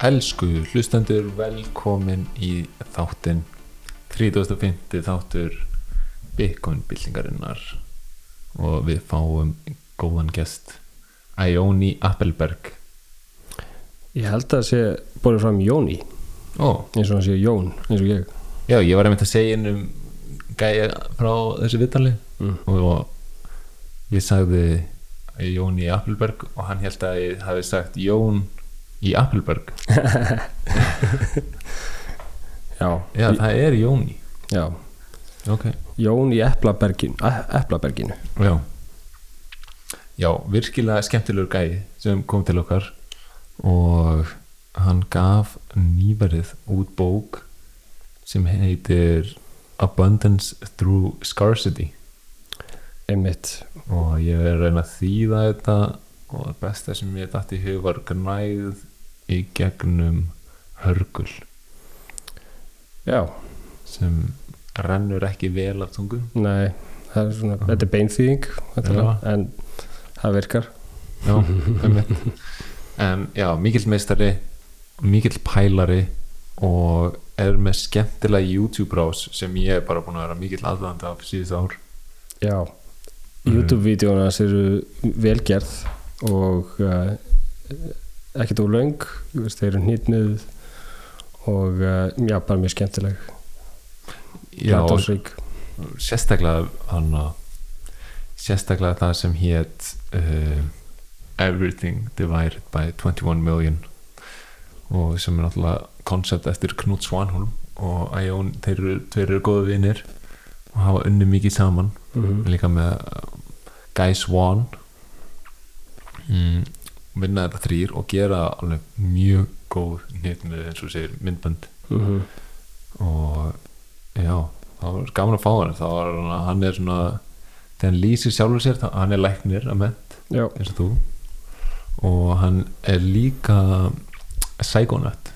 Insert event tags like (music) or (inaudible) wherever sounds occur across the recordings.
Elsku hlustendur, velkomin í þáttinn 35. þáttur Bitcoin byltingarinnar og við fáum góðan gest Ioni Appelberg Ég held að það sé borðið fram Jóni Ó, eins og hann sé Jón, eins og ég já, ég var einmitt að segja inn um gæja frá þessu viðtali mm. og ég sagði Jóni Appelberg og hann held að ég hafi sagt Jón í Appelberg. (laughs) Já, Já, það er Jóni. Já. Ok. Jón í Eplabergin, Eplaberginu Já. Já, virkilega skemmtilegur gæi sem kom til okkar og hann gaf nýverið út bók sem heitir Abundance Through Scarcity. Einmitt. Og ég er að reyna að þýða þetta og það besta sem ég dætti í hug var gnæð í gegnum hörgul Já, sem rennur ekki vel af tungu. Nei, það er svona, þetta er beinþýðing en það virkar. Já, en já, mikill meistari mikill pælari og er með skemmtilega YouTube rás sem ég er bara búin að vera mikill aðvæðandi af síðust ár. Já, Mm. YouTube-vídeóna eru velgerð og uh, ekkert úr veist, þeir eru hnýtnuð og uh, já, bara mjög skemmtileg. Já, sérstaklega hann að sérstaklega það sem hétt uh, Everything Divided by 21 Million og sem er náttúrulega koncept eftir Knut Svanholm og Ion, þeir eru, eru góðu vinir og hafa unni mikið saman. Mhm. líka með Guy Swan. Mm, vinna þetta þrýr og gera alveg mjög góð nýtt með eins og segir myndbönd. Mhm. og já, það var gaman að fá hann. Þá var hann, hann er svona þegar hann lýsir sjálfur sér, þá- hann er læknir að ment, Já, eins og þú. Og hann er líka psychonut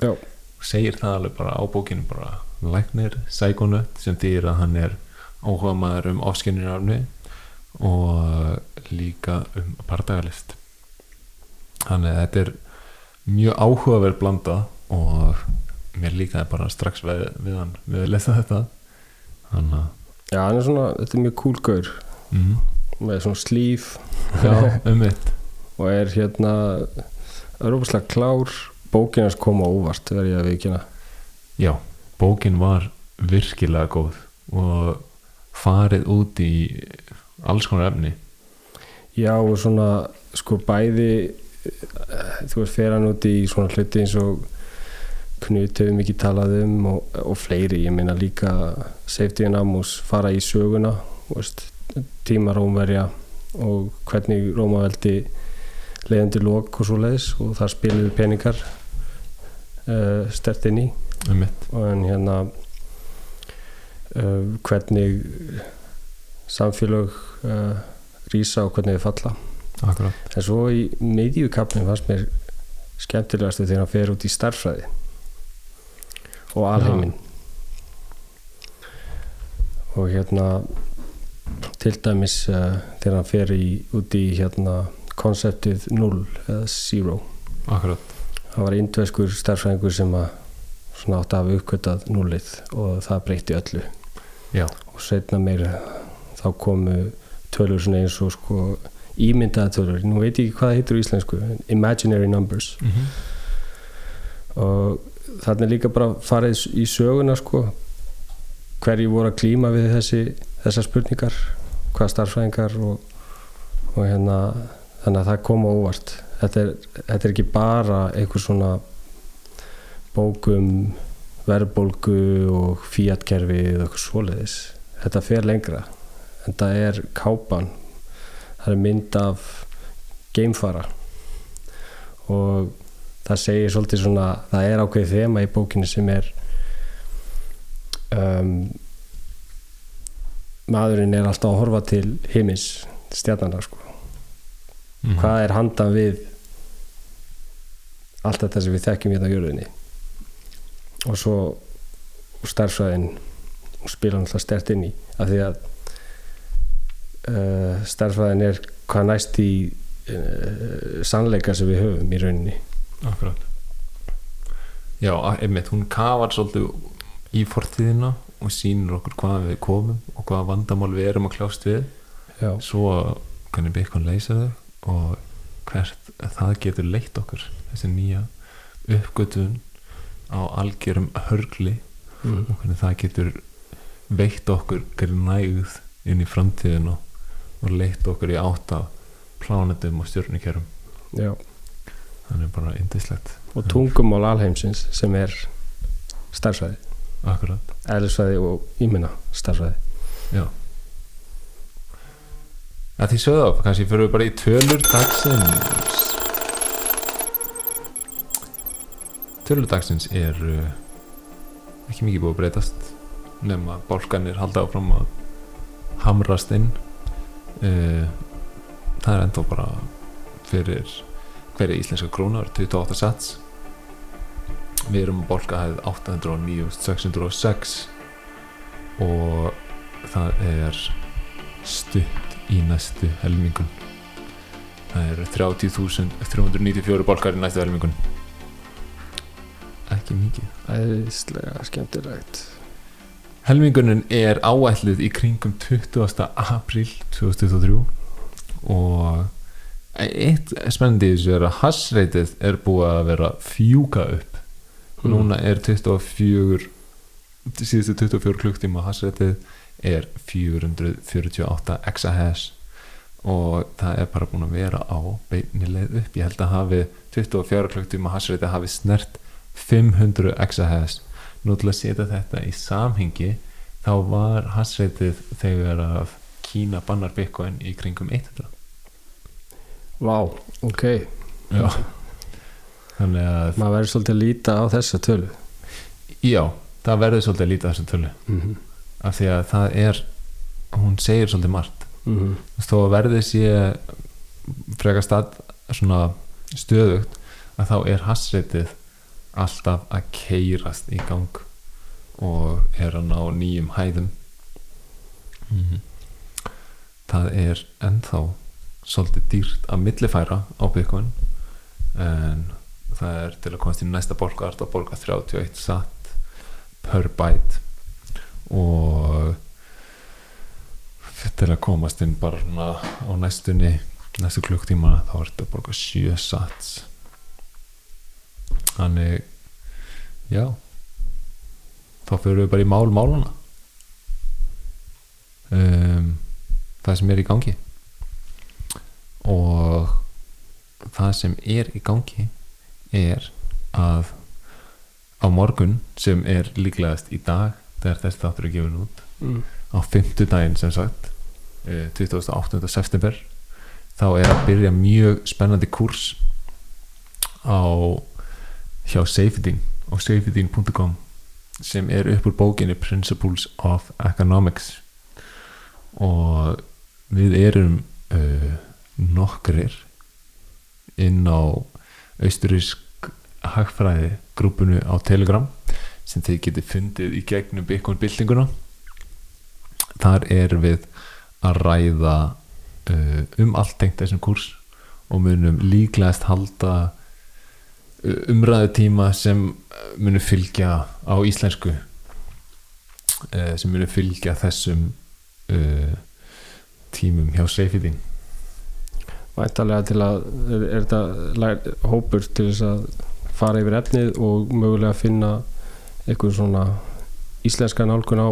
já, segir það alveg bara á bókinu bara læknir, psychonut sem þýðir að hann er áhuga maður um ofskinnirafni og líka um partagalist þannig að þetta er mjög áhugaverð blanda og mér líkaði bara strax við, við hann við að lesa þetta. Þannig að já, hann er svona, þetta er mjög cool gaur. Mm, með svona slíf (laughs) um og er hérna rúfislega klár. Bókin hans koma óvart verð ég að vikina já, bókin var virkilega góð og farið út í alls konar efni. Já og svona sko bæði þú veist fer hann út í svona hluti eins og Knut hefur mikið talað um og, og fleiri, ég meina líka Safety and Amos fara í söguna veist, tíma Rómverja og hvernig Rómaveldi leiðandi lók og svo leiðis og það spiluðu peningar uh, stert inn í. Um og en hérna uh, hvernig samfélög uh, rísa og hvernig þau falla akkurat. En svo í miðjukapnin fannst mér skemmtilegastu þegar hann fer út í starffræði og alheiminn. Og hérna til dæmis uh, þegar hann fer í, út í hérna konseptið 0 eða 0 akkurat, það var indveskur starffræðingur sem að svona átti að hafa uppkvötað núlið og það breytti öllu. Já, og setna meir þá komu tölur svona eins og sko ímyndaða tölur, nú veit ég ekki hvað það heitir á íslensku imaginary numbers. Mm og þarna líka bara farið í söguna sko hverju voru að klíma við þessi þessar spurningar, hvaða starffræðingar og, og hérna þannig að það kom á óvart. Þetta er, þetta er ekki bara einhver svona bókum verðbólgu og fíatkerfi eða eitthvað svoleiðis. Þetta fer lengra. En það er kápan það er mynd af geimfara. Og það segir svolítið svona það er ákveðið þema í bókinu sem er um, maðurinn er alltaf að horfa til heimis stjarnana sko. Mhm. hvað er handan við allt þetta sem við þekkjum hérna á jörðinni? Og svo starfsvæðin spila náttúrulega stert inn í af því að uh, starfsvæðin er hvað næst í uh, sannleika sem við höfum í rauninni. Akkurat. Já, einmitt, hún kafar svolítið í fortíðina og sýnir okkur hvað við komum og hvaða vandamál við erum að kljást við. Já, svo hvernig Bitcoin leysir þau og hvert það getur leitt okkur þessi nýja uppgötun á algjörum hörgli mm. og hvernig það getur veitt okkur græð inn í framtíðinu og leitt okkur í átt af plánetum og stjörnukerum já. Þannig bara indislegt og tungumál alheimsins sem er starfsvæði, eðlisvæði og íminna starfsvæði. Já. Að því sögðu á, kannski fyrir við bara í tölur dagsins. Tölur dagsins er ekki mikið búið að breytast nema bálkanir halda áfram að hamrast inn uh, það er ennþá bara fyrir hverja íslenska krónar 28 sats. Við erum að bálka hefð 809.606 og það er stutt í næstu helmingun það eru 30.394 bálkar í næstu helmingun ekki mikið. Æðislega skemmtilegt helmingunin er áætluð í kringum 20. apríl 2023 og eitt spennandi þessu er að hassreitið er búið að vera fjúka upp Mm. núna er 24 síðustu 24 klukktíma hassreitið er 448 exahash og það er bara búin að vera á beinni leið upp ég held að hafi 24 klukktíma hassreitið hafi snert 500 exahash nú til að setja þetta í samhengi þá var hassreitið þegar að Kína bannar Bitcoin í kringum 100 Vá, ok Já. þannig að maður verður svolítið að líta á þessa tölu já, það verður svolítið að líta þessum tölu mm -hmm. af því að það er hún segir svolítið margt Mm -hmm. Þó að verðið sé frekar stað svona stöðugt að þá er hassreitið alltaf að keirast í gang og er að ná nýjum hæðum. Mhm. það er ennþá svolítið dýrt að millifæra á Bitcoin en það er til að komast í næsta borga er þetta að borga 31 satt per byte. Og til að komast inn bara á næstunni næstu klukktíma þá er þetta að borga 7 sats. Þannig já þá fyrir við bara í mál málana um, það sem er í gangi og það sem er í gangi er að á morgun sem er líklegast í dag þegar þessi þáttur er gefin út mm. á fimmtudaginn sem sagt eh, 28. september þá er að byrja mjög spennandi kurs á hjá Safedin og safedin.com sem er upp úr bókinni Principles of Economics. Og við erum uh, nokkrir inn á austurísk hagfræði grúpunu á Telegram sem þið getið fundið í gegnum Bitcoin byltinguna. Þar er við að ræða uh, um allt tengt þessum kurs og munum líklegast halda uh, umræðu tíma sem munum fylgja á íslensku uh, sem munum fylgja þessum uh, tímum hjá Seyfidin Væntalega til að er, er þetta hópur til þess að fara yfir efnið og mögulega finna eitthvað svona íslenska nálgun á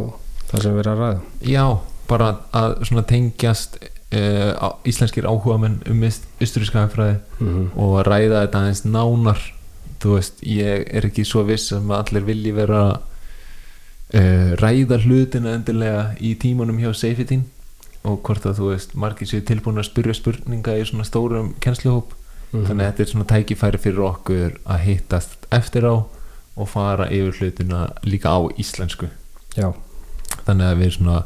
það sem erum að ræða Já, bara að svona tengjast uh, íslenskir áhugamenn um austuríska hagfræði mm -hmm. og að ræða þetta aðeins nánar þú veist, ég er ekki svo viss um að allir vilji vera uh, ræða hlutina endilega í tímanum hjá Seyfitin og hvort að þú veist, margir séu tilbúin að spyrja spurninga í svona stórum kennsluhóp. Þannig að þetta er svona tækifæri fyrir okkur að hittast eftir á og fara yfir hlutina líka á íslensku. Já, þannig að við svona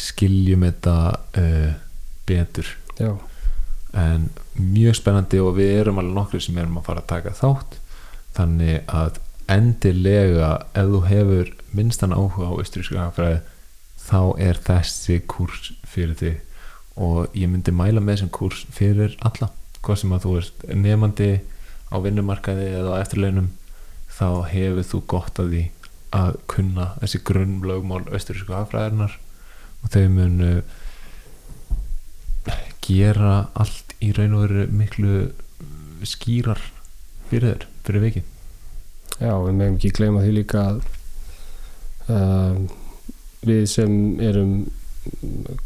skiljum þetta uh, betur. Já, en mjög spennandi og við erum alveg nokkur sem erum að fara að taka þátt þannig að endilega ef þú hefur minnstan áhuga á austrísku hagfræði þá er þessi kurs fyrir þig. Og ég myndi mæla með þessum kurs fyrir alla. Hvað sem að þú ert nefandi á vinnumarkaði eða á eftirlaunum þá hefur þú gott að því að kunna þessi grunnlögmál austurísku hagfræðarnar og þau munu gera allt í raun og veru miklu skýrar fyrir þér, fyrir vikið. Já, við meðum ekki gleyma því líka að uh, við sem erum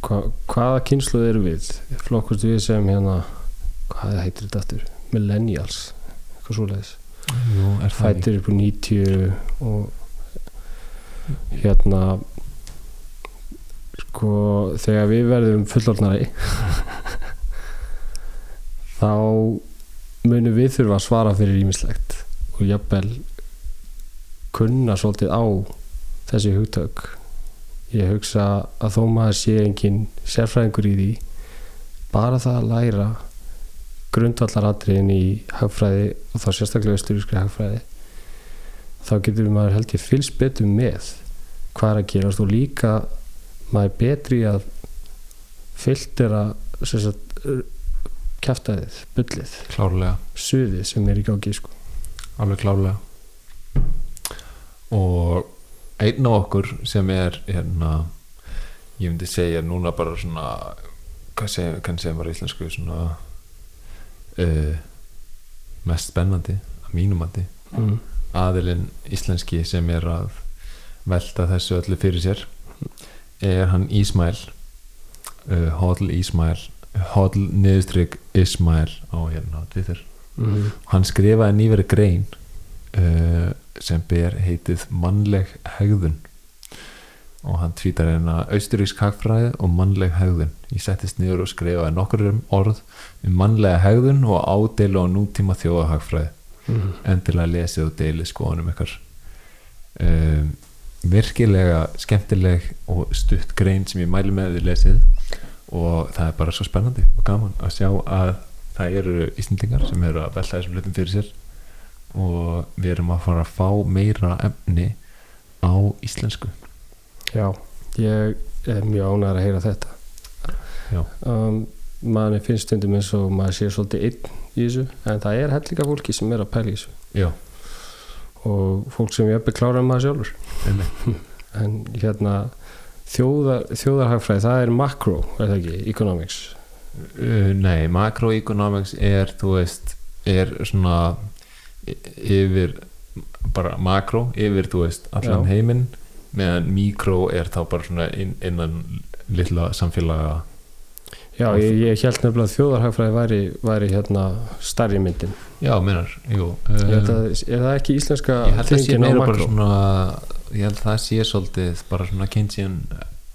hva, hvaða kynsluð erum við? Flokkust við sem hérna hvað heitir þetta aftur, millennials eitthvað það ekki? fættir upp á 90 og hérna sko þegar við verðum fullorðnari (laughs) þá munum við þurfa að svara fyrir ímislegt og jafnvel kunna svolítið á þessi hugtök. Ég hugsa að þó maður sé engin sérfræðingur í því bara það að læra grundvallaratriðin í hagfræði og þá sérstaklega austurískri hagfræði þá getur maður held ég fylgst betur með hvað er að gerast og líka maður er betri að filtera kæftæðið, bullið klárlega suðið sem er í gangi sko. alveg klálega og einn af okkur sem er hérna, ég myndi segja núna bara svona hvað segja, maður á íslensku svona uh, mest spennandi að mínum andi mm. aðilinn íslenski sem er að velta þessu öllu fyrir sér er hann Ísmael uh, Hodl Ísmael Hodl niðurstrygg Ismael á hérna á Twitter. Mm. hann skrifaði nýveri grein uh, sem ber heitið mannleg hegðun. Og hann tvítar hérna austurísk hagfræði og mannleg hegðun. Ég settist niður og skrifaði nokkur um orð um mannlega hegðun og ádeilu á nútíma þjóðahagfræði Mm. endilega lesið og deilið skoðanum ykkar. Um, virkilega skemmtileg og stutt grein sem ég mæli með þið lesið og það er bara svo spennandi og gaman að sjá að það eru Íslendingar sem eru að velta þessum hlutum fyrir sér. Og við erum að fara að fá meira efni á íslensku. Já, ég er mjög ánægður að heyra þetta. Já. um, manni finnst stundum eins og maður sé svolítið einn í þessu en það er hellinga fólki sem er að pæla í þessu. Já, og fólk sem ég er klára um maður sjálfur. (laughs) En hérna þjóðar, þjóðarhagfræði, það er macro er það ekki, economics? Uh, Nei, macroeconomics er þú veist, er svona yfir bara makro, yfir þú veist allan Já. heiminn, meðan mikro er þá bara svona inn, innan lilla samfélaga. Já, ég, ég held nefnilega að þjóðarhagfræði væri, væri hérna starri myndin. Já, meinar, jú. Ég held uh, að, er það ekki íslenska Ég held að sé tengin á meira bara svona ég held að það sé svolítið bara svona Keynesian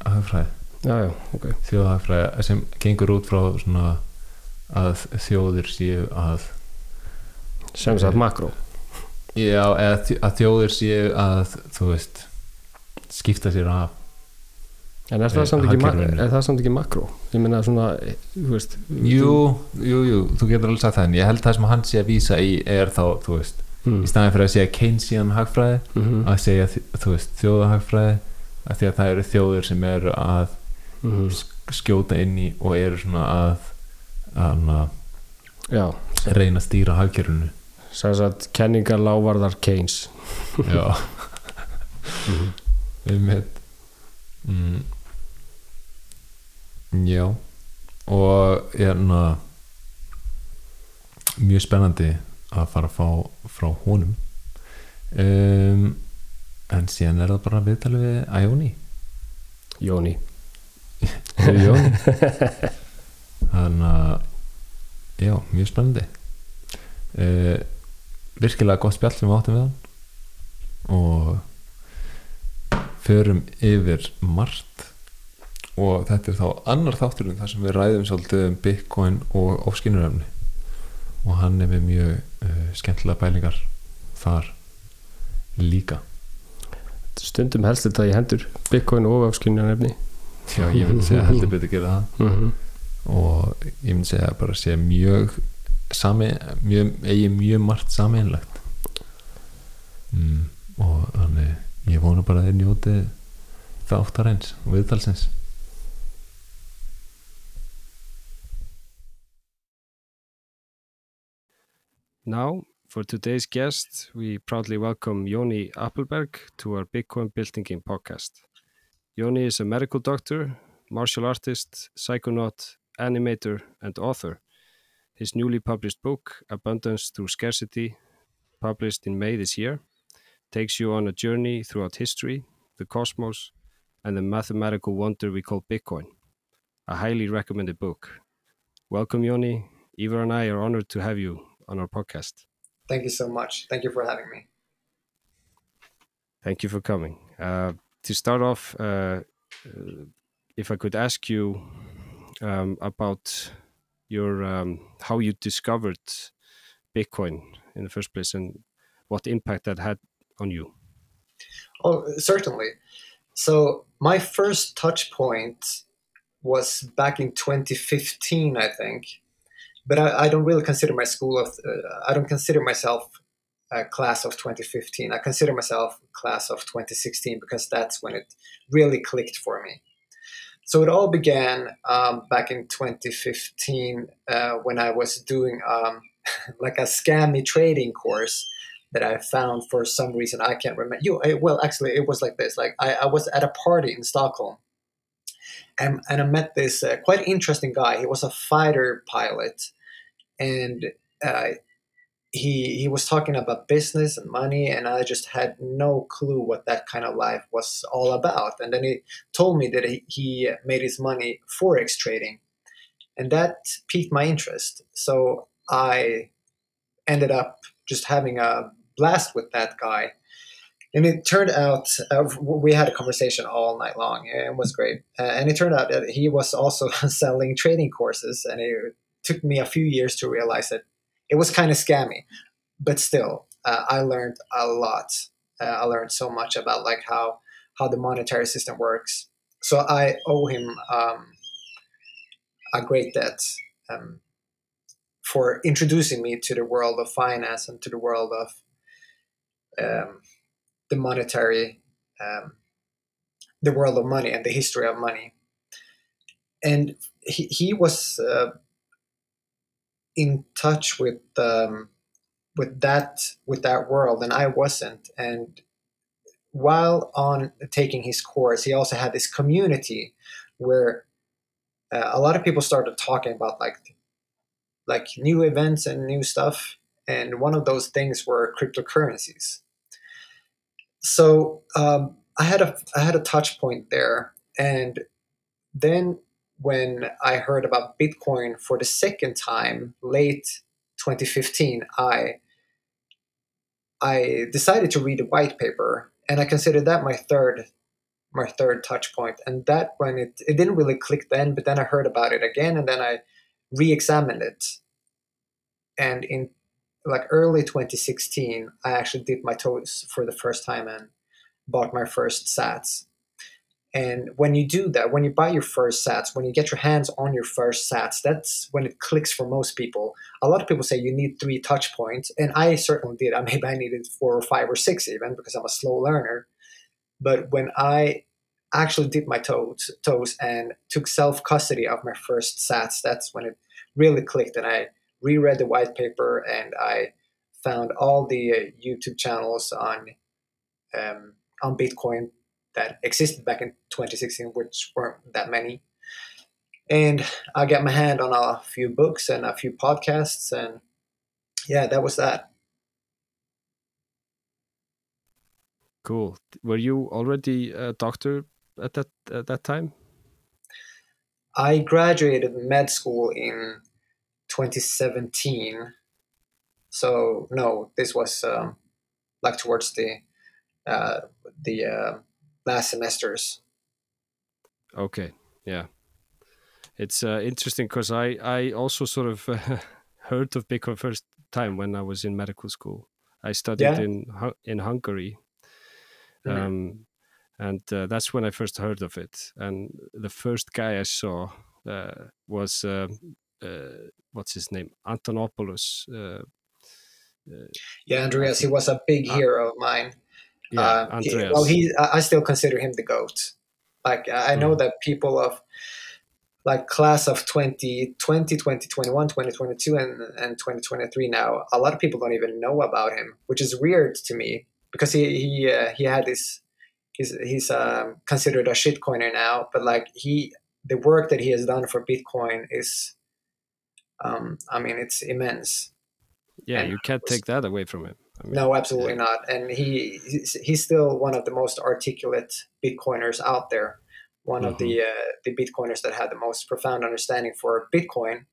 hagfræði, Já, já, ok. Þjóðhagfræði sem gengur út frá svona að þjóðir séu að sem sagt makro Já, eða þj- að þjóðir séu að þú veist skipta sér af en er það, Eh, samt ekki, ma- hagkerfinu. það samt ekki makro ég meina svona eh, veist, Jú, jú, jú, þú getur alveg sagt það en ég held það sem hann sé að vísa í er þá, þú veist, mm. í staðin fyrir að segja Keynesian hagfræði, mm að segja veist, þjóðahagfræði að því að það eru þjóðir sem eru að -hmm. sk- skjóta inn í og eru svona að, að, já, að reyna að stýra hagkerfinu. Sem sagt kenningar lávarðar Keynes. Já, mm. við með mm, Já. Og hérna mjög spennandi að fara að fá frá honum. Um, en síðan er það bara viðtalið við Æjóni Jóni. Við Jón (laughs) þannig að já, mjög spennandi. Uh, virkilega gott spjall sem við áttum við hann. Og förum yfir margt. Og þetta er þá annar þátturinn þar sem við ræðum svolítið um Bitcoin og ofskinnuröfni og hann er með mjög uh, skemmtilega pælingar þar líka. Stundum helst þetta í hendur. Bitcoin og afskynjanefni já, ég myndi segja heldur betur gera það. Mm -hmm. og ég myndi segja bara sé mjög sami, mjög, eigi mjög margt sameinlegt mm, og þannig ég vona bara að þið njótið þáttar eins og viðtalsins Now For today's guest, we proudly welcome Ioni Appelberg to our Bitcoin Byltingin podcast. Ioni is a medical doctor, martial artist, psychonaut, animator, and author. His newly published book, Abundance Through Scarcity, published in May this year, takes you on a journey throughout history, the cosmos, and the mathematical wonder we call Bitcoin. A highly recommended book. Welcome, Ioni. Eva and I are honored to have you on our podcast. Thank you so much. Thank you for having me. Thank you for coming. Uh, to start off, uh, if I could ask you um, about your um, how you discovered Bitcoin in the first place and what impact that had on you. Oh, certainly. So my first touch point was back in 2015, I think but I, I, don't really consider my school of uh, I don't consider myself a class of 2015. I consider myself class of 2016 because that's when it really clicked for me. So it all began um, back in 2015 uh, when I was doing um, (laughs) like a scammy trading course that I found for some reason I can't remember. You well, actually, it was like this. Like I, I was at a party in Stockholm, and, and I met this uh, quite interesting guy. He was a fighter pilot, and uh, he he was talking about business and money, and I just had no clue what that kind of life was all about. And then he told me that he, he made his money forex trading, and that piqued my interest. So I ended up just having a blast with that guy. And it turned out uh, we had a conversation all night long. It was great, uh, and it turned out that he was also (laughs) selling trading courses, and it took me a few years to realize that it was kind of scammy, but still, uh, I learned a lot. Uh, I learned so much about like how how the monetary system works. So I owe him um, a great debt um, for introducing me to the world of finance and to the world of um, the monetary, um, the world of money and the history of money. And he, he was uh, in touch with um, with that with that world, and I wasn't. And while on taking his course, he also had this community where uh, a lot of people started talking about like like new events and new stuff. And one of those things were cryptocurrencies. So um, I had a I had a touch point there, and then when I heard about Bitcoin for the second time, late 2015, I I decided to read a white paper, and I considered that my third my third touch point. And that when it it didn't really click then, but then I heard about it again, and then I re-examined it. And in like early 2016, I actually dipped my toes for the first time and bought my first Sats. And when you do that, when you buy your first sats, when you get your hands on your first sats, that's when it clicks for most people. A lot of people say you need three touch points, and I certainly did. I (laughs) maybe I needed four or five or six even because I'm a slow learner. But when I actually dipped my toes, toes and took self custody of my first sats, that's when it really clicked. And I reread the white paper and I found all the uh, YouTube channels on um, on Bitcoin that existed back in 2016, which weren't that many. And I got my hand on a few books and a few podcasts, and yeah, that was that. Cool. Were you already a doctor at that at that time? I graduated med school in 2017. So no, this was um, like towards the uh, the uh, last semesters. Okay, yeah, it's uh, interesting because I I also sort of uh, (laughs) heard of Bitcoin first time when I was in medical school. I studied yeah. in in Hungary, mm -hmm. um, and uh, that's when I first heard of it. And the first guy I saw uh, was uh, what's his name, Antonopoulos. yeah, Andreas. He was a big hero of mine yeah, um, he, well, he I still consider him the goat. Like I know mm. that people of like class of 2020 2021 2022 and, and 2023 now a lot of people don't even know about him which is weird to me because he he uh, he had this he's he's um, considered a shitcoiner now but like he the work that he has done for bitcoin is um i mean it's immense. Yeah And you can't take that away from him I mean, no absolutely not. And he he's, still one of the most articulate bitcoiners out there. One of the uh, the bitcoiners that had the most profound understanding for bitcoin.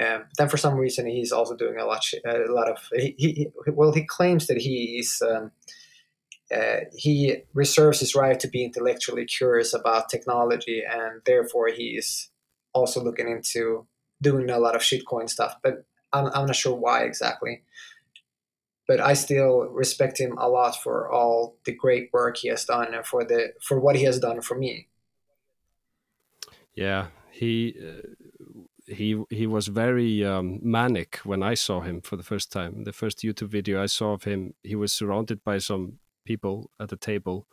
Um, then for some reason he's also doing a lot a lot of he, he well he claims that he's um, uh, he reserves his right to be intellectually curious about technology and therefore he's also looking into doing a lot of shitcoin stuff but I'm, I'm not sure why exactly but I still respect him a lot for all the great work he has done and for the for what he has done for me. yeah he uh, he he was very um, manic when I saw him for the first time. The first YouTube video I saw of him, he was surrounded by some people at a table,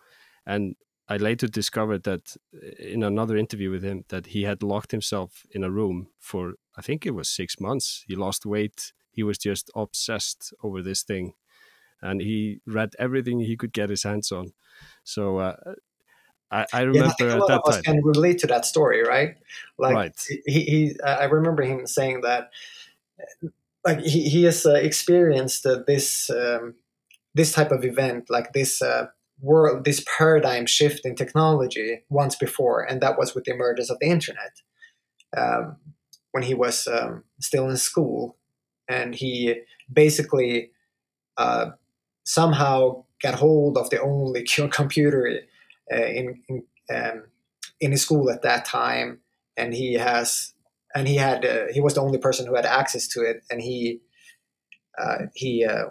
and I later discovered that uh, in another interview with him that he had locked himself in a room for I think it was six months. He lost weight. He was just obsessed over this thing, and he read everything he could get his hands on. So uh, I, I Yeah, remember I think a lot that of us time. can relate to that story, right? Like Right. he, he I remember him saying that, like he, he has uh, experienced uh, this um, this type of event, like this uh, world, this paradigm shift in technology once before, and that was with the emergence of the internet. Um, when he was um, still in school, and he basically uh, somehow got hold of the only (laughs) computer uh, in in, um, in his school at that time, and he has and he had uh, he was the only person who had access to it, and he uh, he uh,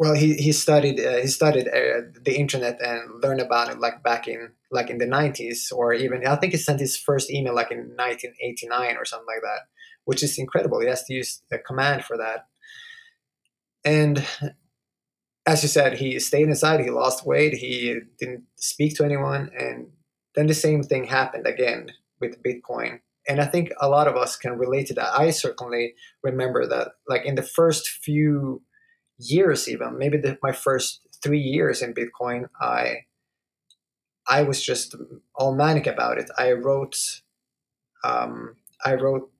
well he he studied uh, he studied uh, the internet and learned about it like back in like in the 90s or even I think he sent his first email like in 1989 or something like that, which is incredible. He has to use a command for that, and as you said, he stayed inside. He lost weight. He didn't speak to anyone, and then the same thing happened again with Bitcoin. And I think a lot of us can relate to that. I certainly remember that, like in the first few years, even maybe the, my first three years in Bitcoin, I I was just all manic about it. I wrote, um, I wrote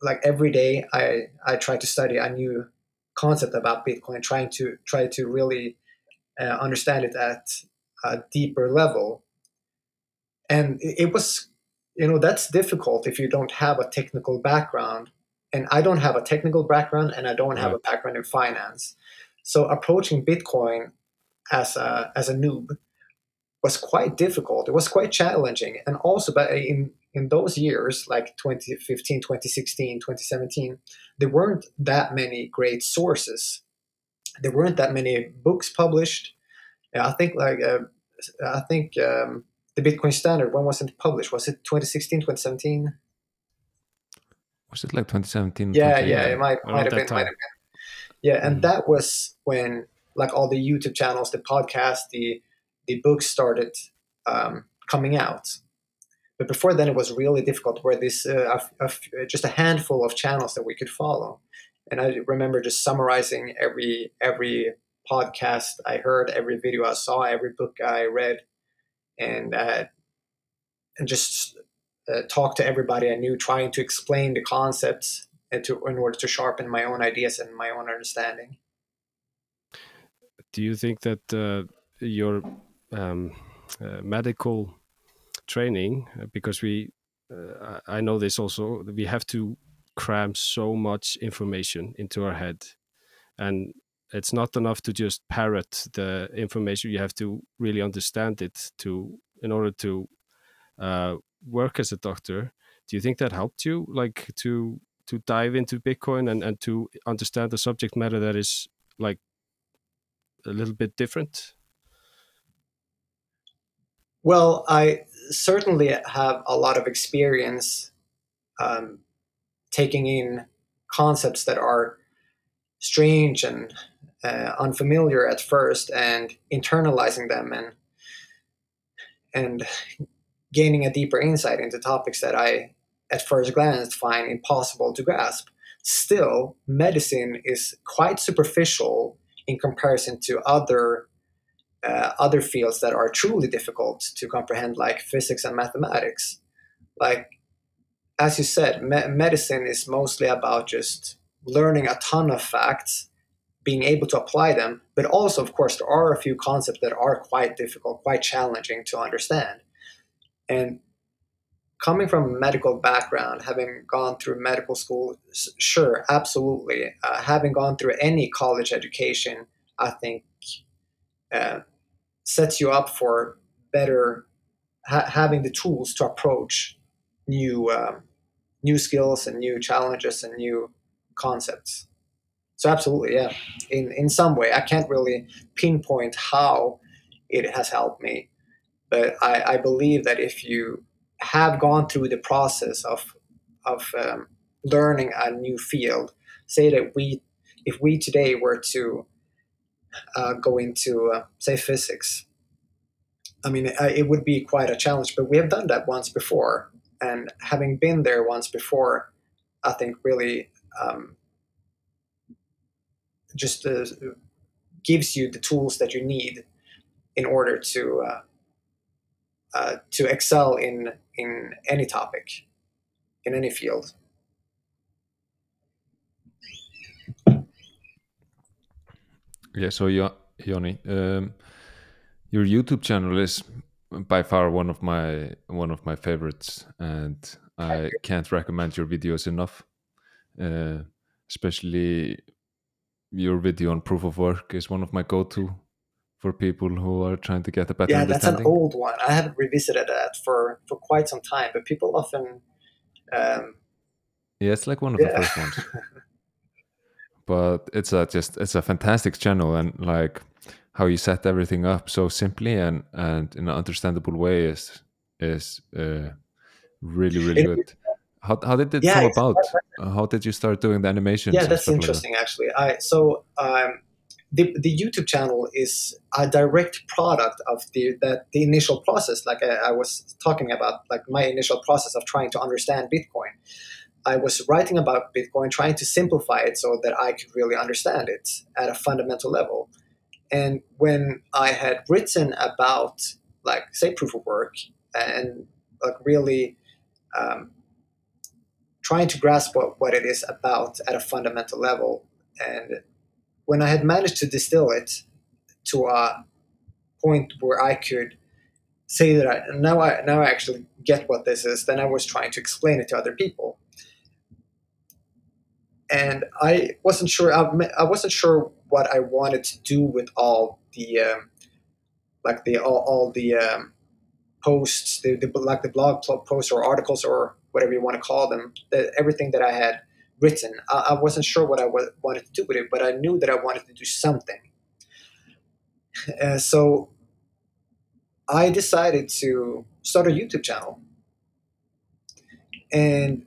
like every day. I I tried to study a new concept about Bitcoin, trying to try to really uh, understand it at a deeper level. And it, it was, you know, that's difficult if you don't have a technical background. And I don't have a technical background, and I don't have a background in finance. So approaching Bitcoin as a as a noob was quite difficult. It was quite challenging, and also, but in in those years, like 2015, 2016, 2017, there weren't that many great sources. There weren't that many books published. Yeah, I think like uh, I think um, the Bitcoin Standard. When was it published? Was it 2016, 2017? Was it like 2017? Yeah, 2018? yeah, it might might have been, might have been. Yeah, and Mhm. that was when like all the YouTube channels, the podcast, the the books started um, coming out. But before then, it was really difficult. Where this uh, a, a, just a handful of channels that we could follow, and I remember just summarizing every every podcast I heard, every video I saw, every book I read, and uh, and just uh, talk to everybody I knew, trying to explain the concepts to in order to sharpen my own ideas and my own understanding. do you think that uh, your um, uh, medical training uh, because we uh, I know this also we have to cram so much information into our head and it's not enough to just parrot the information you have to really understand it to in order to uh, work as a doctor do you think that helped you like to to dive into bitcoin and, and to understand the subject matter that is like a little bit different? Well, I certainly have a lot of experience um, taking in concepts that are strange and uh, unfamiliar at first, and internalizing them and and gaining a deeper insight into topics that I, at first glance, find impossible to grasp. Still, medicine is quite superficial in comparison to other uh, other fields that are truly difficult to comprehend, like physics and mathematics. Like, as you said, me- medicine is mostly about just learning a ton of facts, being able to apply them, but also, of course, there are a few concepts that are quite difficult, quite challenging to understand. And coming from a medical background, having gone through medical school, sure, absolutely. Uh, having gone through any college education, I think uh, sets you up for better ha- having the tools to approach new um, new skills and new challenges and new concepts. So absolutely, yeah. In in some way, I can't really pinpoint how it has helped me, but I, I believe that if you have gone through the process of of um, learning a new field, say that we if we today were to uh, go into uh, say physics, I mean it, it would be quite a challenge. But we have done that once before, and having been there once before, I think really um, just uh, gives you the tools that you need in order to uh, uh, to excel in in any topic, in any field. Yeah, so Ioni, um, your YouTube channel is by far one of my one of my favorites, and I can't recommend your videos enough. Uh, especially your video on proof of work is one of my go-to for people who are trying to get a better Yeah, that's an old one. I haven't revisited that for for quite some time, but people often. Um, Yeah, it's like one of Yeah. the first ones. (laughs) but it's a just it's a fantastic channel and like how you set everything up so simply and and in an understandable way is is uh, really really good. How how did it Yeah, come about? How did you start doing the animations? yeah, that's stuff like that? interesting. Actually, I so um, the the YouTube channel is a direct product of the that the initial process, like I, I was talking about, like my initial process of trying to understand Bitcoin. I was writing about Bitcoin, trying to simplify it so that I could really understand it at a fundamental level. And when I had written about, like, say, proof of work, and like really um, trying to grasp what, what it is about at a fundamental level, and when I had managed to distill it to a point where I could say that I, now I now I actually get what this is, then I was trying to explain it to other people and I wasn't sure. I, I wasn't sure what I wanted to do with all the, um, like the all, all the um, posts, the, the like the blog posts or articles or whatever you want to call them. The, everything that I had written, I, I wasn't sure what I wanted to do with it, but I knew that I wanted to do something. (laughs) Uh, so I decided to start a YouTube channel, and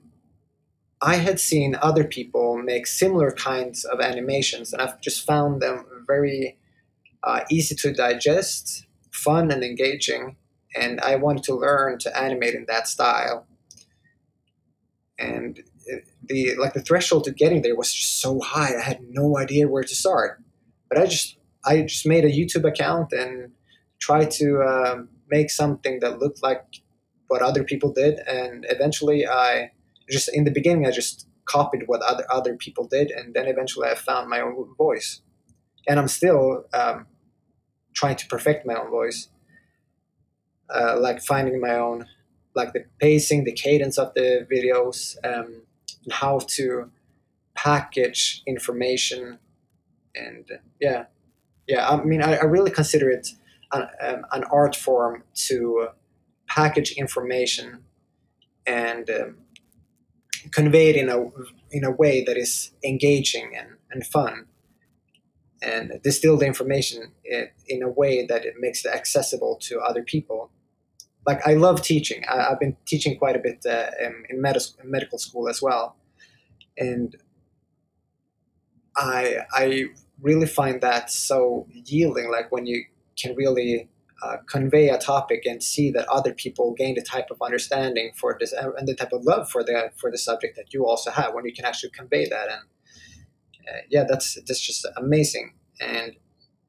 I had seen other people make similar kinds of animations, and I've just found them very uh, easy to digest, fun, and engaging. And I wanted to learn to animate in that style. And the like the threshold to getting there was just so high. I had no idea where to start. But I just I just made a YouTube account and tried to um, make something that looked like what other people did. And eventually, I just in the beginning I just copied what other other people did, and then eventually I found my own voice, and I'm still um, trying to perfect my own voice, uh, like finding my own, like the pacing, the cadence of the videos, um, and how to package information, and yeah, yeah. I mean, I, I really consider it an, um, an art form to package information and um, convey it in a in a way that is engaging and, and fun and distill the information in, in a way that it makes it accessible to other people like i love teaching. I, i've been teaching quite a bit uh, in, med- medical school as well. And i i really find that so yielding like when you can really uh, convey a topic and see that other people gain the type of understanding for this and the type of love for the for the subject that you also have when you can actually convey that. And uh, yeah that's that's just amazing. And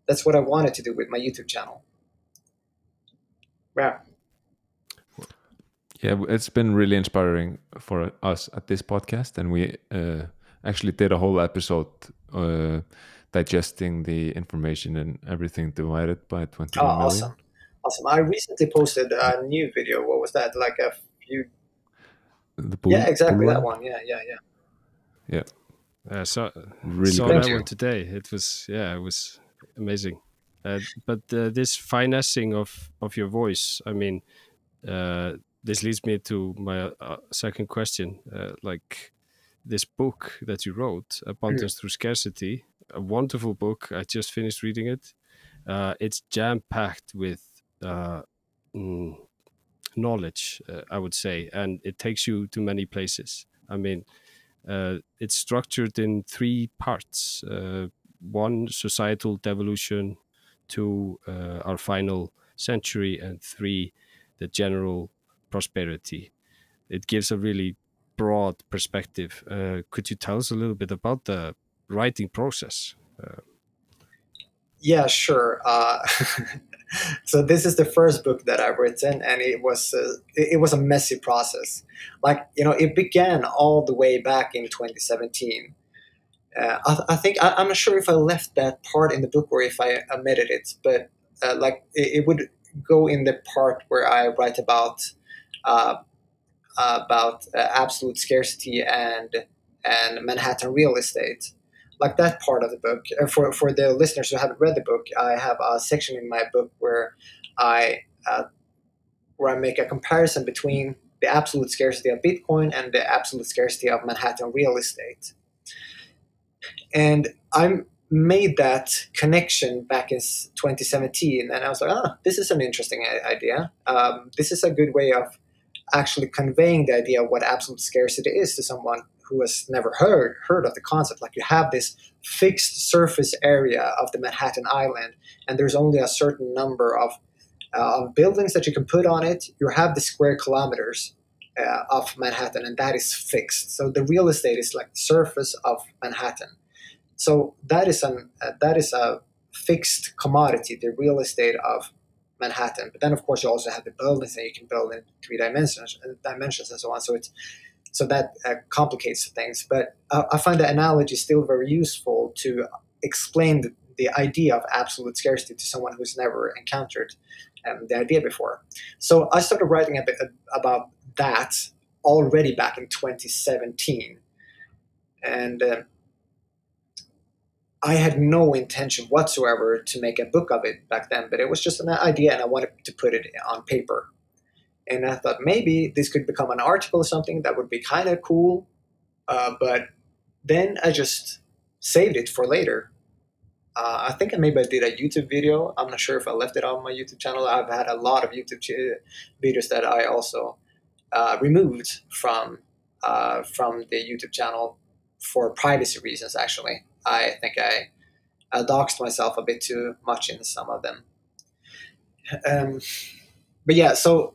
that's what i wanted to do with my youtube channel. Yeah yeah it's been really inspiring for us at this podcast and we uh, actually did a whole episode uh, digesting the information and everything divided by 21 oh, million. awesome. Awesome. I recently posted a new video. What was that? Like a few the bull, yeah exactly bull that one. Yeah yeah yeah. Yeah. Uh, so really saw good. that one today. It was yeah it was amazing. Uh, but uh, this finessing of of your voice i mean uh, this leads me to my uh, second question uh, like this book that you wrote abundance through scarcity a wonderful book. I just finished reading it. Uh, it's jam packed with uh, mm, knowledge uh, i would say and it takes you to many places. I mean uh, it's structured in three parts uh, one societal devolution two uh, our final century and three the general prosperity. It gives a really broad perspective. Uh, could you tell us a little bit about the writing process? Uh, yeah sure. Uh, (laughs) so this is the first book that i've written and it was it, it was a messy process. Like you know it began all the way back in 2017 uh, I, I, think I, am not sure if I left that part in the book or if I omitted it, but uh, like it, it, would go in the part where I write about uh, about uh, absolute scarcity and and Manhattan real estate, like that part of the book. Uh, for for the listeners who haven't read the book, I have a section in my book where I uh, where I make a comparison between the absolute scarcity of Bitcoin and the absolute scarcity of Manhattan real estate and I made that connection back in 2017, and I was like, ah, this is an interesting idea. Um, this is a good way of actually conveying the idea of what absolute scarcity is to someone who has never heard heard of the concept. Like you have this fixed surface area of the Manhattan Island, and there's only a certain number of uh, of buildings that you can put on it. You have the square kilometers uh, of Manhattan, and that is fixed. So the real estate is like the surface of Manhattan. So that is an uh, that is a fixed commodity, the real estate of Manhattan. But then, of course, you also have the buildings that you can build in three dimensions, uh, dimensions and so on. So it's so that uh, complicates things. But uh, I find the analogy still very useful to explain the, the idea of absolute scarcity to someone who's never encountered um, the idea before. So I started writing a bit about that already back in 2017, and uh, I had no intention whatsoever to make a book of it back then, but it was just an idea and I wanted to put it on paper. And I thought maybe this could become an article or something that would be kind of cool. Uh, but then I just saved it for later. Uh, I think I maybe I did a YouTube video. I'm not sure if I left it on my YouTube channel. I've had a lot of YouTube ch- videos that I also uh, removed from uh, from the YouTube channel for privacy reasons, actually. I think I, doxed myself a bit too much in some of them. Um, but yeah, so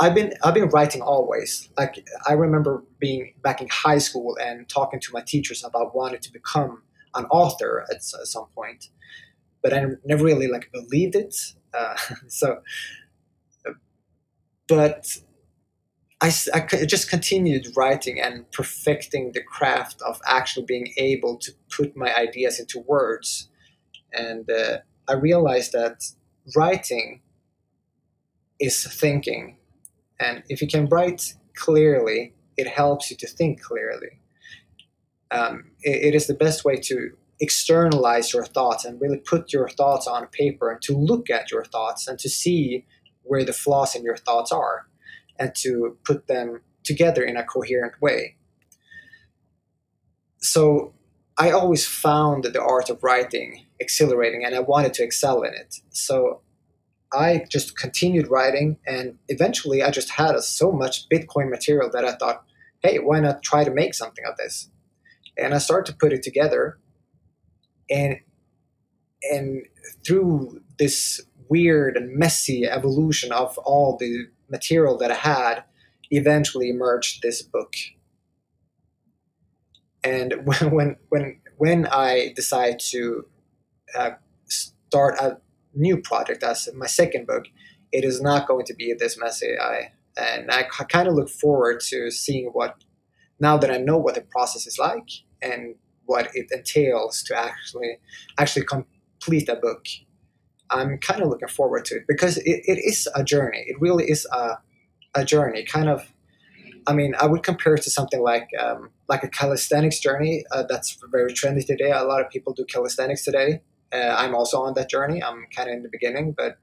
I've been I've been writing always. Like I remember being back in high school and talking to my teachers about wanting to become an author at, at some point, but I never really like believed it. Uh, (laughs) so, but I, I just continued writing and perfecting the craft of actually being able to put my ideas into words. And uh, I realized that writing is thinking. And if you can write clearly, it helps you to think clearly. Um, it, it is the best way to externalize your thoughts and really put your thoughts on paper and to look at your thoughts and to see where the flaws in your thoughts are and to put them together in a coherent way. So I always found the art of writing exhilarating and I wanted to excel in it. So I just continued writing and eventually I just had so much Bitcoin material that I thought, hey, why not try to make something of this? And I started to put it together and and through this weird and messy evolution of all the material that I had eventually emerged this book. And (laughs) when when when, I decide to uh, start a new project as my second book, it is not going to be this messy. I and I kind of look forward to seeing what now that I know what the process is like and what it entails to actually actually complete a book. I'm kind of looking forward to it because it, it is a journey. It really is a, a journey. Kind of, I mean, I would compare it to something like um, like a calisthenics journey uh, that's very trendy today. A lot of people do calisthenics today. Uh, I'm also on that journey. I'm kind of in the beginning, but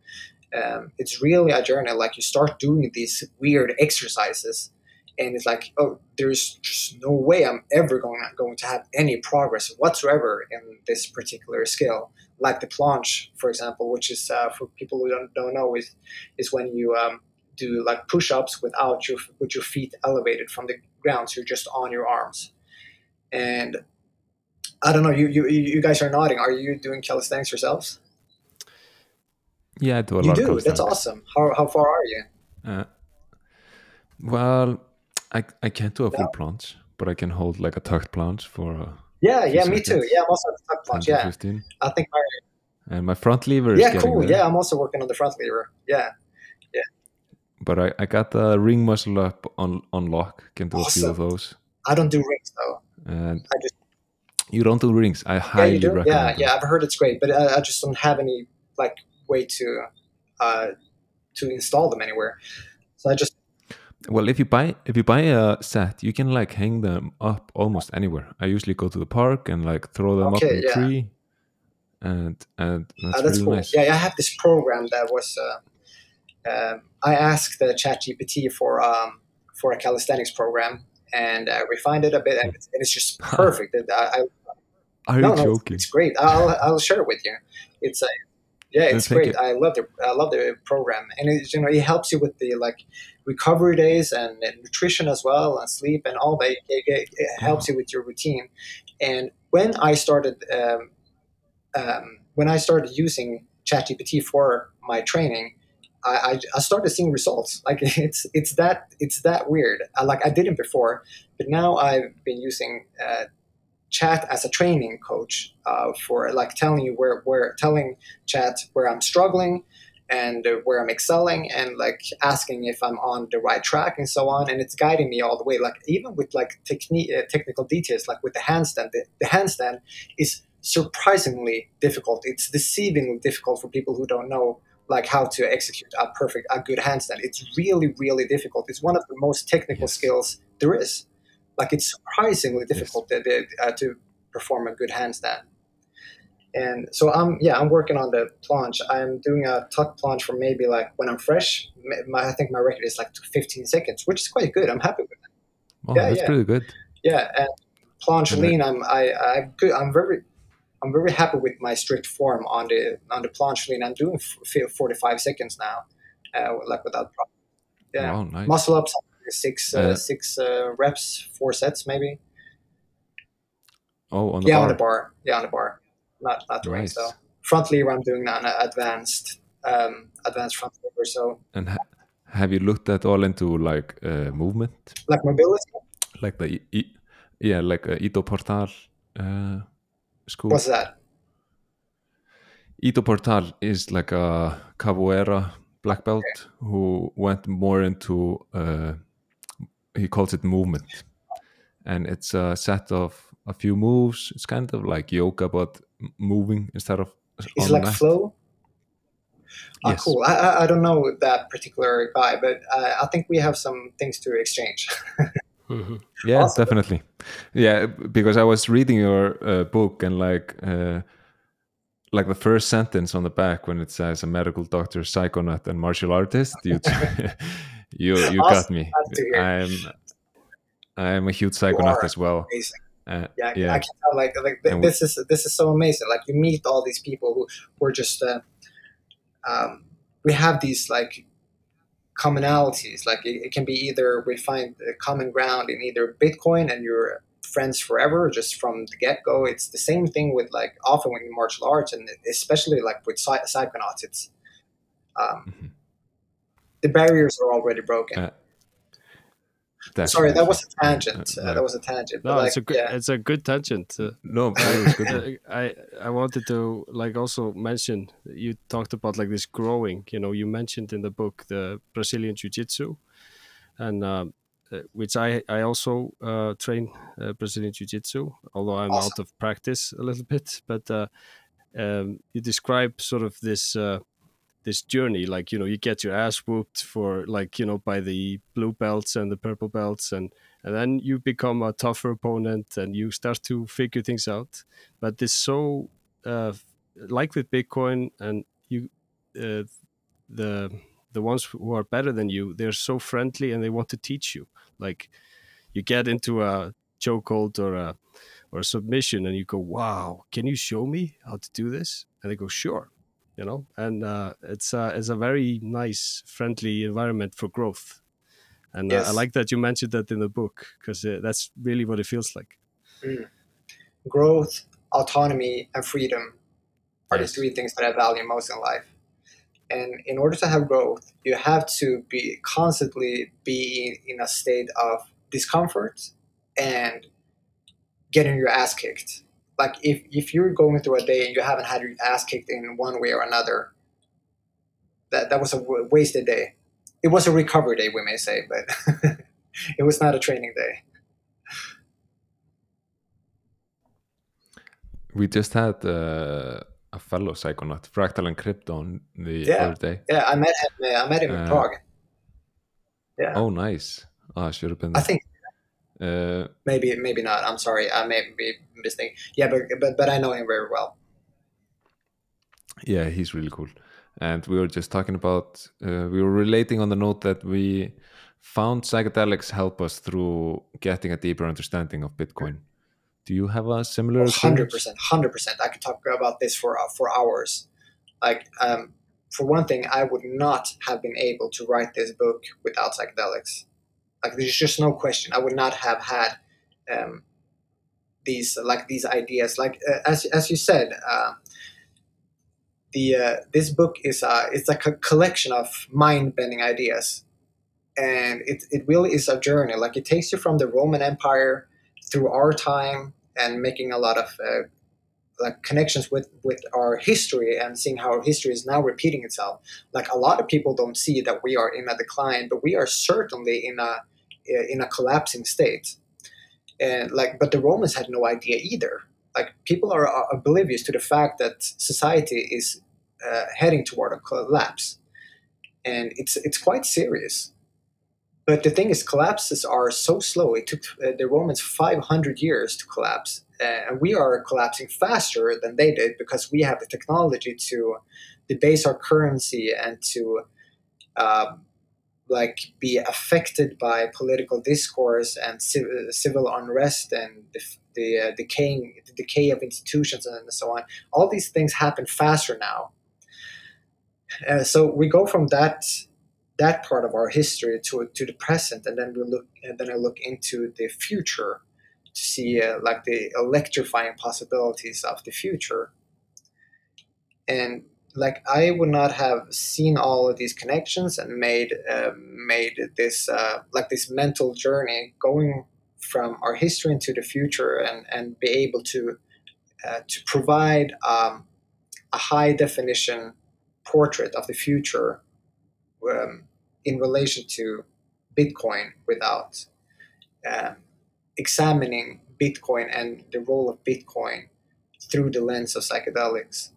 um, it's really a journey. Like you start doing these weird exercises, and it's like, oh, there's just no way I'm ever going going to have any progress whatsoever in this particular skill. Like the planche, for example, which is uh, for people who don't, don't know, is is when you um, do like push-ups without your with your feet elevated from the ground, so you're just on your arms. And I don't know, you you you guys are nodding. Are you doing calisthenics yourselves? Yeah, I do a You lot of do. That's awesome. How how far are you? Uh, well, I I can't do a full planche, but I can hold like a tucked planche for uh, Yeah, yeah, me too. Yeah, I'm also at the tuck 10 Yeah, 15. I think my And my front lever is yeah, cool. there. Yeah, I'm also working on the front lever. Yeah, yeah. But I, I got the ring muscle up on on lock. Can do a few of those. I don't do rings though. And I just you don't do rings. I yeah, highly do. recommend Yeah, them. yeah, I've heard it's great, but I, I just don't have any like way to uh to install them anywhere. So I just Well, if you buy if you buy a set, you can like hang them up almost anywhere. I usually go to the park and like throw them up Okay, in a yeah. tree, and and that's, uh, that's really cool. nice. Yeah, I have this program that was. Uh, um I asked the ChatGPT for um for a calisthenics program and uh, refined it a bit, and it's, and it's just (laughs) perfect. It- I, I Are no, you no, it's, joking? it's great. I'll, I'll share it with you. It's a yeah, it's great. I love the I love the program, and it, you know it helps you with the like recovery days and, and nutrition as well, and sleep and all that. It, it, it helps you with your routine. And when I started um, um, when I started using ChatGPT for my training, I, I, I started seeing results. Like (laughs) it's it's that it's that weird. I, like I didn't before, but now I've been using uh, chat as a training coach uh, for like telling you where where telling chat where I'm struggling and uh, where I'm excelling and like asking if I'm on the right track and so on. And it's guiding me all the way like even with like technique uh, technical details like with the handstand the, the handstand is surprisingly difficult. It's deceivingly difficult for people who don't know like how to execute a perfect a good handstand. It's really really difficult. It's one of the most technical Yes. skills there is. Like it's surprisingly difficult to, to, uh, to perform a good handstand and so i'm yeah i'm working on the planche i'm doing a tuck planche for maybe like when i'm fresh my, i think my record is like 15 seconds which is quite good. I'm happy with it Oh, yeah, that's yeah. pretty good. yeah and And lean i'm i i'm good i'm very i'm very happy with my strict form on the on the planche lean. I'm doing 45 seconds now uh, like without problem. Yeah. Wow, nice. muscle ups six uh, Uh, six uh, reps four sets maybe. Oh, on the yeah bar. on the bar. Yeah on the bar not not the Nice. ring so front lever i'm doing an advanced um advanced front lever so And ha- have you looked at all into like uh, movement, like mobility like the yeah, like uh, Ido Portal uh, school? what's that Ido Portal is like a capoeira black belt who went more into uh, he calls it movement, and it's a set of a few moves. It's kind of like yoga, but moving instead of is on like mat. flow Ah, Yes. cool I, I i don't know that particular guy but uh, i think we have some things to exchange (laughs) Yeah, Awesome. definitely. Yeah, because I was reading your uh, book and like uh, like the first sentence on the back when it says a medical doctor, psychonaut, and martial artist, you (laughs) you you got me. Glad to hear. I'm I'm a huge psychonaut as well. amazing Uh, yeah, I- yeah. I can tell. Like, like th- this is this is so amazing. Like, you meet all these people who were just. Uh, um, we have these like commonalities. Like, it, it can be either we find a common ground in either Bitcoin and you're friends forever, just from the get go. It's the same thing with like often with martial arts and especially like with psy- psychonauts. It's Um, Mhm. The barriers are already broken. Uh, Sorry, that was a tangent. Uh, Uh, that was a tangent. No, like, it's a good yeah, it's a good tangent. Uh, no, but it was good. (laughs) I, I I wanted to like also mention you talked about like this growing. You know, you mentioned in the book the Brazilian Jiu Jitsu, and um, uh, which I I also uh, train uh, Brazilian Jiu Jitsu, although I'm Awesome. out of practice a little bit. But uh, um, you describe sort of this. This journey like you know you get your ass whooped for like you know by the blue belts and the purple belts and and then you become a tougher opponent and you start to figure things out. But it's so uh, like with bitcoin and you uh, the the ones who are better than you they're so friendly and they want to teach you. Like you get into a chokehold or a or a submission and you go wow can you show me how to do this? And they go sure you know and uh, it's uh, it's a very nice friendly environment for growth and uh, I like that you mentioned that in the book because uh, that's really what it feels like growth, autonomy, and freedom are Yes. the three things that I value most in life. And in order to have growth, you have to be constantly be in a state of discomfort and getting your ass kicked. Like if, if you're going through a day and you haven't had your ass kicked in one way or another, that, that was a w- wasted day. It was a recovery day, we may say, but (laughs) it was not a training day. we just had uh, a fellow psychonaut, Fractal Encrypted, the Yeah. other day. Yeah, I met him. I met him in Uh, Prague. Yeah, Oh, nice. Oh, I should have been I there. think Uh, maybe maybe not. I'm sorry, I may be mistaken. Yeah, but but but I know him very well. yeah, he's really cool. And we were just talking about, uh, we were relating on the note that we found psychedelics help us through getting a deeper understanding of Bitcoin. Do you have a similar Hundred percent, hundred percent. I could talk about this for uh, for hours. Like, um, for one thing, I would not have been able to write this book without psychedelics. Like, there's just no question. I would not have had um, these like these ideas. Like uh, as as you said, uh, the uh, this book is uh, it's like a collection of mind bending ideas, and it it really is a journey. Like, it takes you from the Roman Empire through our time and making a lot of uh, like connections with with our history and seeing how our history is now repeating itself. Like a lot of people don't see that we are in a decline, but we are certainly in a in a collapsing state. And like, but the Romans had no idea either. Like people are oblivious to the fact that society is uh, heading toward a collapse, and it's it's quite serious. But the thing is, collapses are so slow. It took uh, the Romans 500 years to collapse, uh, and we are collapsing faster than they did because we have the technology to debase our currency and to um, like be affected by political discourse and civ- civil unrest and the, the uh, decaying the decay of institutions and so on. All these things happen faster now. Uh, so we go from that that part of our history to to the present, and then we look and then I look into the future to see uh, like the electrifying possibilities of the future. And like I would not have seen all of these connections and made uh, made this uh, like this mental journey going from our history into the future and and be able to uh, to provide um, a high definition portrait of the future um, in relation to Bitcoin without um, examining Bitcoin and the role of Bitcoin through the lens of psychedelics.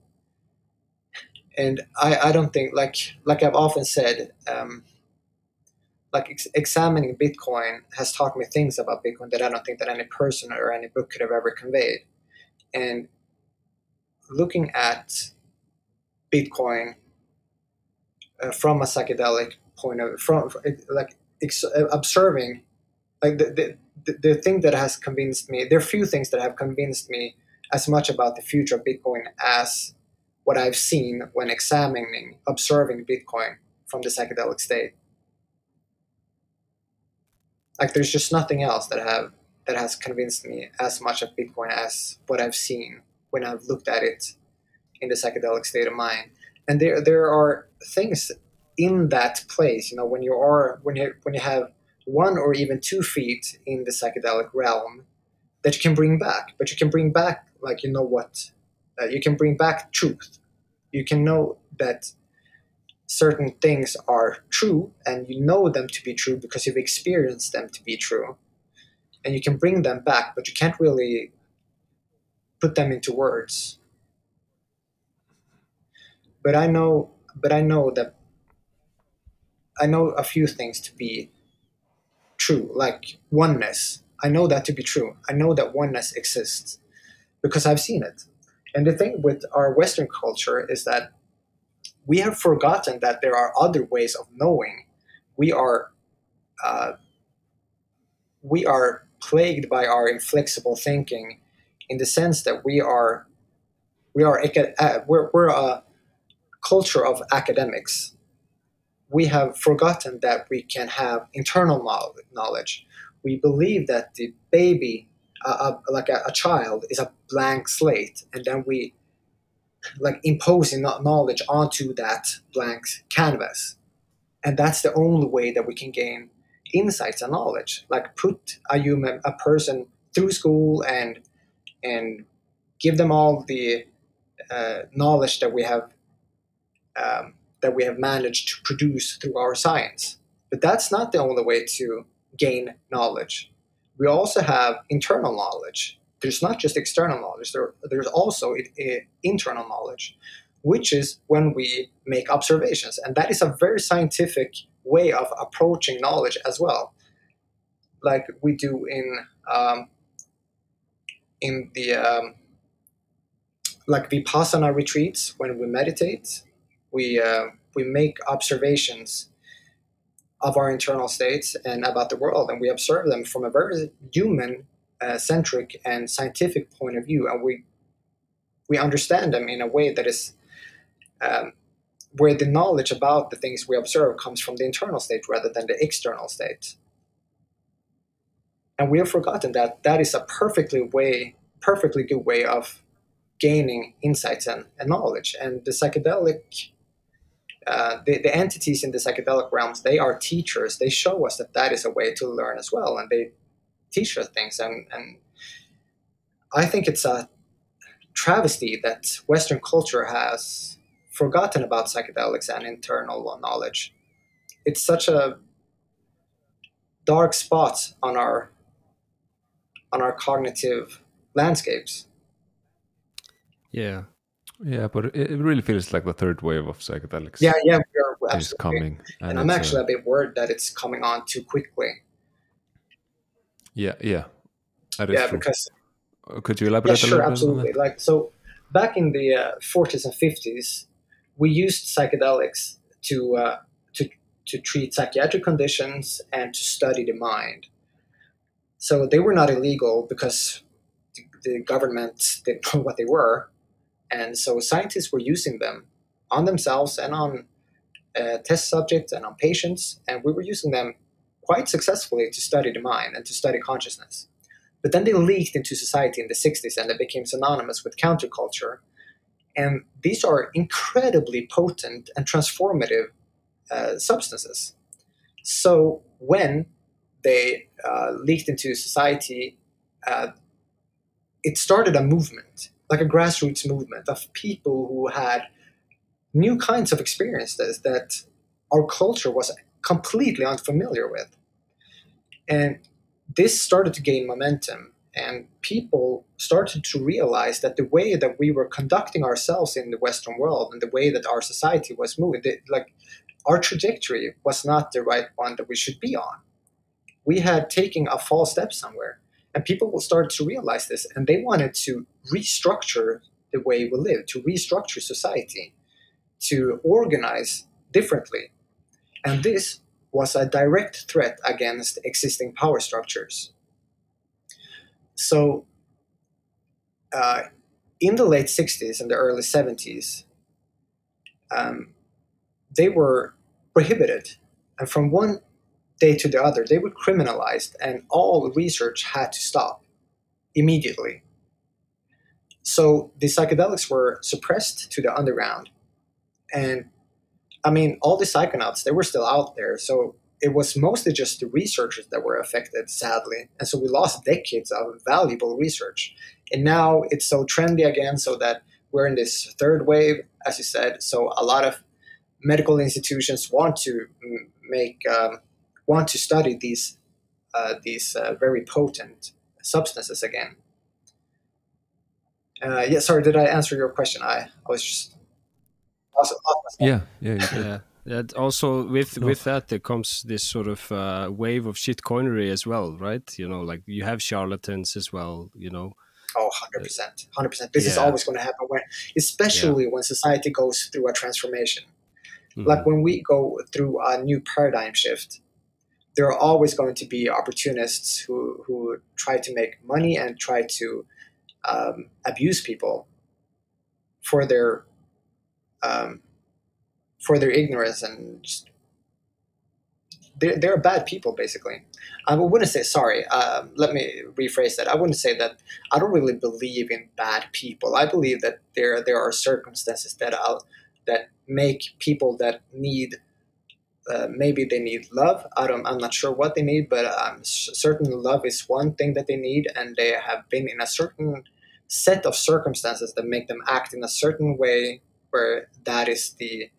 And I, I don't think like like I've often said, um, like ex- examining Bitcoin has taught me things about Bitcoin that I don't think that any person or any book could have ever conveyed. And looking at Bitcoin uh, from a psychedelic point of from like ex- observing like the, the the thing that has convinced me there are few things that have convinced me as much about the future of bitcoin as what i've seen when examining observing bitcoin from the psychedelic state. Like there's just nothing else that have that has convinced me as much of bitcoin as what i've seen when i've looked at it in the psychedelic state of mind. And there there are things in that place. You know, when you are when you when you have one or even two feet in the psychedelic realm that you can bring back, but you can bring back like you know what, uh, you can bring back truth. You can know that certain things are true and you know them to be true because you've experienced them to be true and you can bring them back but you can't really put them into words but i know but i know that i know a few things to be true like oneness i know that to be true i know that oneness exists because i've seen it and the thing with our western culture is that we have forgotten that there are other ways of knowing. We are uh, we are plagued by our inflexible thinking, in the sense that we are we are uh, we're, we're a culture of academics. We have forgotten that we can have internal knowledge. We believe that the baby, uh, like a, a child, is a blank slate, and then we like imposing knowledge onto that blank canvas and that's the only way that we can gain insights and knowledge like put a human a person through school and and give them all the uh, knowledge that we have um, that we have managed to produce through our science but that's not the only way to gain knowledge we also have internal knowledge there's not just external knowledge, there, there's also it, it, internal knowledge, which is when we make observations. And that is a very scientific way of approaching knowledge as well, like we do in um, in the um, like vipassana retreats when we meditate. We uh, we make observations of our internal states and about the world, and we observe them from a very human uh, centric and scientific point of view, and we we understand them in a way that is um, where the knowledge about the things we observe comes from the internal state rather than the external state. And we have forgotten that that is a perfectly way, perfectly good way of gaining insights and, and knowledge. And the psychedelic, uh, the, the entities in the psychedelic realms, they are teachers. They show us that that is a way to learn as well, and they teach us things. And, and I think it's a travesty that Western culture has forgotten about psychedelics and internal knowledge. It's such a dark spot on our on our cognitive landscapes. Yeah. Yeah, but it, really feels like the third wave of psychedelics. Yeah, yeah, we are is coming, and, and I'm actually a, a bit worried that it's coming on too quickly. Yeah, yeah, yeah, true. because uh, could you elaborate? Yeah, sure, absolutely. Like so, back in the uh, 40s and 50s, we used psychedelics to uh, to to treat psychiatric conditions and to study the mind. So they were not illegal because the, the government didn't (laughs) know what they were, and so scientists were using them on themselves and on uh, test subjects and on patients, and we were using them quite successfully to study the mind and to study consciousness. But then they leaked into society in the 60s and they became synonymous with counterculture. And these are incredibly potent and transformative uh, substances. So when they uh, leaked into society, uh, it started a movement, like a grassroots movement of people who had new kinds of experiences that our culture was completely unfamiliar with. And this started to gain momentum, and people started to realize that the way that we were conducting ourselves in the Western world and the way that our society was moving, like our trajectory was not the right one that we should be on. We had taken a false step somewhere, and people started to realize this, and they wanted to restructure the way we live, to restructure society, to organize differently. And this was a direct threat against existing power structures. So, uh, in the late 60s and the early 70s, um, they were prohibited. And from one day to the other, they were criminalized, and all research had to stop immediately. So the psychedelics were suppressed to the underground, and I mean, all the psychonauts they were still out there, so it was mostly just the researchers that were affected, sadly, and so we lost decades of valuable research. And now it's so trendy again, so that we're in this third wave, as you said. So a lot of medical institutions want to make um, want to study these uh, these uh, very potent substances again. Uh, yeah, sorry, did I answer your question? I, I was just also, yeah, yeah, yeah. That also with no. with that there comes this sort of uh, wave of shit coinery as well, right? You know, like you have charlatans as well. You know. Oh, 100%. 100%. This yeah. is always going to happen when, especially yeah. when society goes through a transformation. Mm-hmm. Like when we go through a new paradigm shift, there are always going to be opportunists who, who try to make money and try to um, abuse people for their um, for their ignorance and just they're, they're bad people basically. I wouldn't say sorry um, let me rephrase that. I wouldn't say that i don't really believe in bad people. I believe that there there are circumstances that I'll, that make people that need uh, maybe they need love. I don't, I'm not sure what they need, but um, certain love is one thing that they need, and they have been in a certain set of circumstances that make them act in a certain way where that is the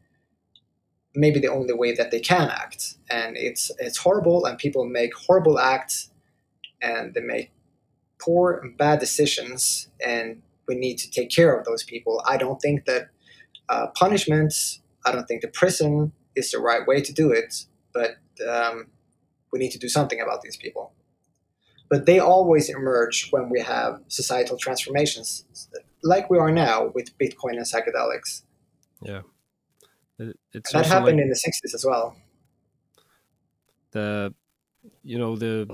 maybe the only way that they can act and it's it's horrible and people make horrible acts and they make poor and bad decisions and we need to take care of those people i don't think that uh, punishments i don't think the prison is the right way to do it, but um, we need to do something about these people. But they always emerge when we have societal transformations, like we are now with Bitcoin and psychedelics. Yeah, it's that happened like in the '60s as well. The, you know, the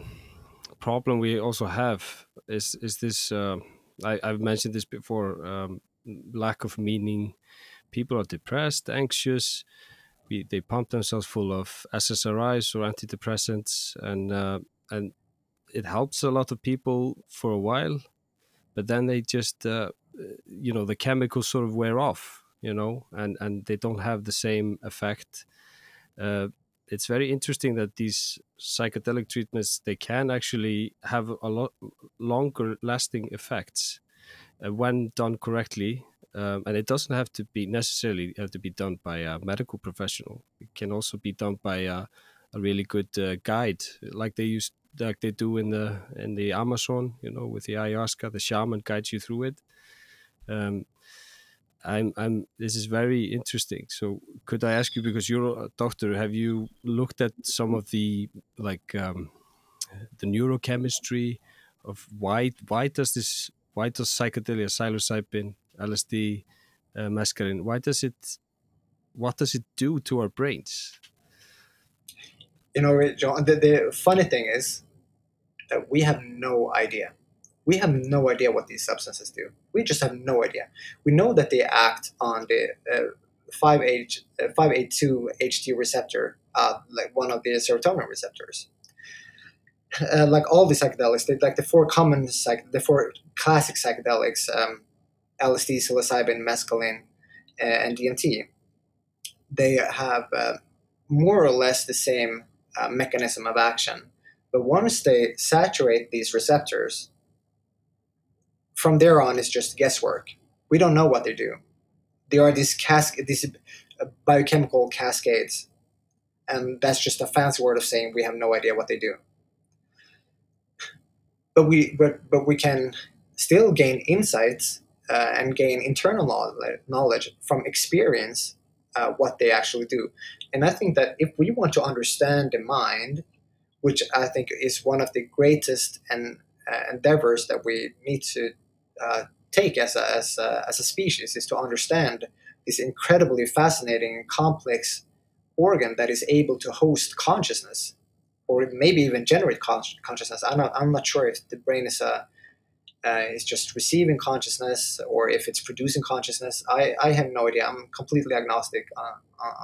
problem we also have is is this. Uh, I, I've mentioned this before. Um, lack of meaning. People are depressed, anxious we, they pump themselves full of SSRIs or antidepressants, and uh, and it helps a lot of people for a while, but then they just uh, you know the chemicals sort of wear off, you know, and and they don't have the same effect. Uh, it's very interesting that these psychedelic treatments they can actually have a lot longer lasting effects uh, when done correctly um, and it doesn't have to be necessarily have to be done by a medical professional. It can also be done by a, a really good uh, guide, like they use, like they do in the in the Amazon. You know, with the ayahuasca, the shaman guides you through it. Um, I'm, I'm. This is very interesting. So, could I ask you, because you're a doctor, have you looked at some of the like um, the neurochemistry of why why does this why does psychedelia psilocybin LSD, uh, mescaline. Why does it? What does it do to our brains? You know, John. The, the funny thing is that we have no idea. We have no idea what these substances do. We just have no idea. We know that they act on the uh, 5H, uh, 582HT receptor, uh, like one of the serotonin receptors. Uh, like all the psychedelics, they, like the four common psych, the four classic psychedelics, um, LSD, psilocybin, mescaline, and DMT, they have uh, more or less the same uh, mechanism of action. But once they saturate these receptors, from there on, it's just guesswork. We don't know what they do. There are these, cas- these uh, biochemical cascades, and that's just a fancy word of saying we have no idea what they do. But we, but, but we can still gain insights uh, and gain internal knowledge from experience uh, what they actually do. And I think that if we want to understand the mind, which I think is one of the greatest and uh, endeavors that we need to uh, take as a, as, a, as a species, is to understand this incredibly fascinating and complex organ that is able to host consciousness or maybe even generate consciousness. I'm not, I'm not sure if the brain is a uh, is just receiving consciousness or if it's producing consciousness. I, I have no idea. I'm completely agnostic on,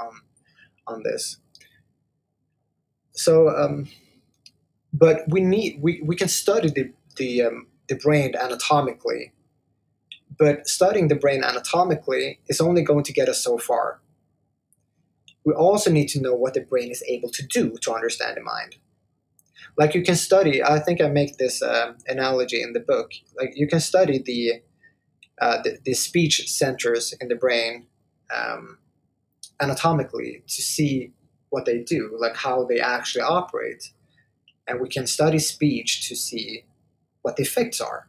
on, on this. So, um, but we need we, we can study the the, um, the brain anatomically, but studying the brain anatomically is only going to get us so far. we also need to know what the brain is able to do to understand the mind. Like you can study, I think I make this uh, analogy in the book. Like you can study the uh, the, the, speech centers in the brain um, anatomically to see what they do, like how they actually operate, and we can study speech to see what the effects are.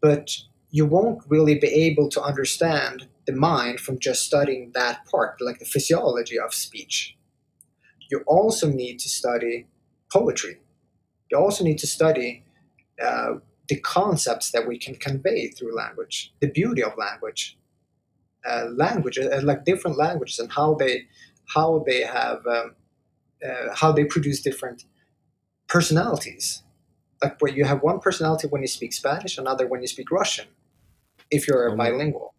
But you won't really be able to understand the mind from just studying that part, like the physiology of speech. You also need to study poetry. You also need to study uh, the concepts that we can convey through language, the beauty of language, uh, language, uh, like different languages, and how they how they have um, uh, how they produce different personalities. Like where you have one personality when you speak Spanish, another when you speak Russian, if you're almost, bilingual.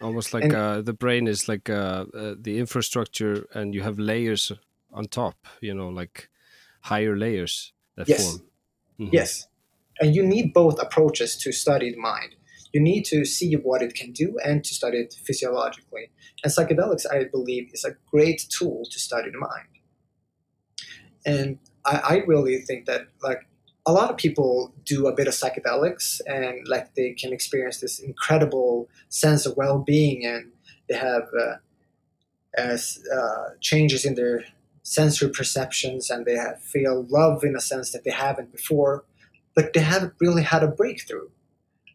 Almost like and, uh, the brain is like uh, uh, the infrastructure, and you have layers on top. You know, like higher layers that yes. form. Mm-hmm. Yes, and you need both approaches to study the mind. You need to see what it can do and to study it physiologically. And psychedelics, I believe, is a great tool to study the mind. And I, I really think that like a lot of people do a bit of psychedelics and like they can experience this incredible sense of well-being and they have uh, as uh, changes in their sensory perceptions and they feel love in a sense that they haven't before but they haven't really had a breakthrough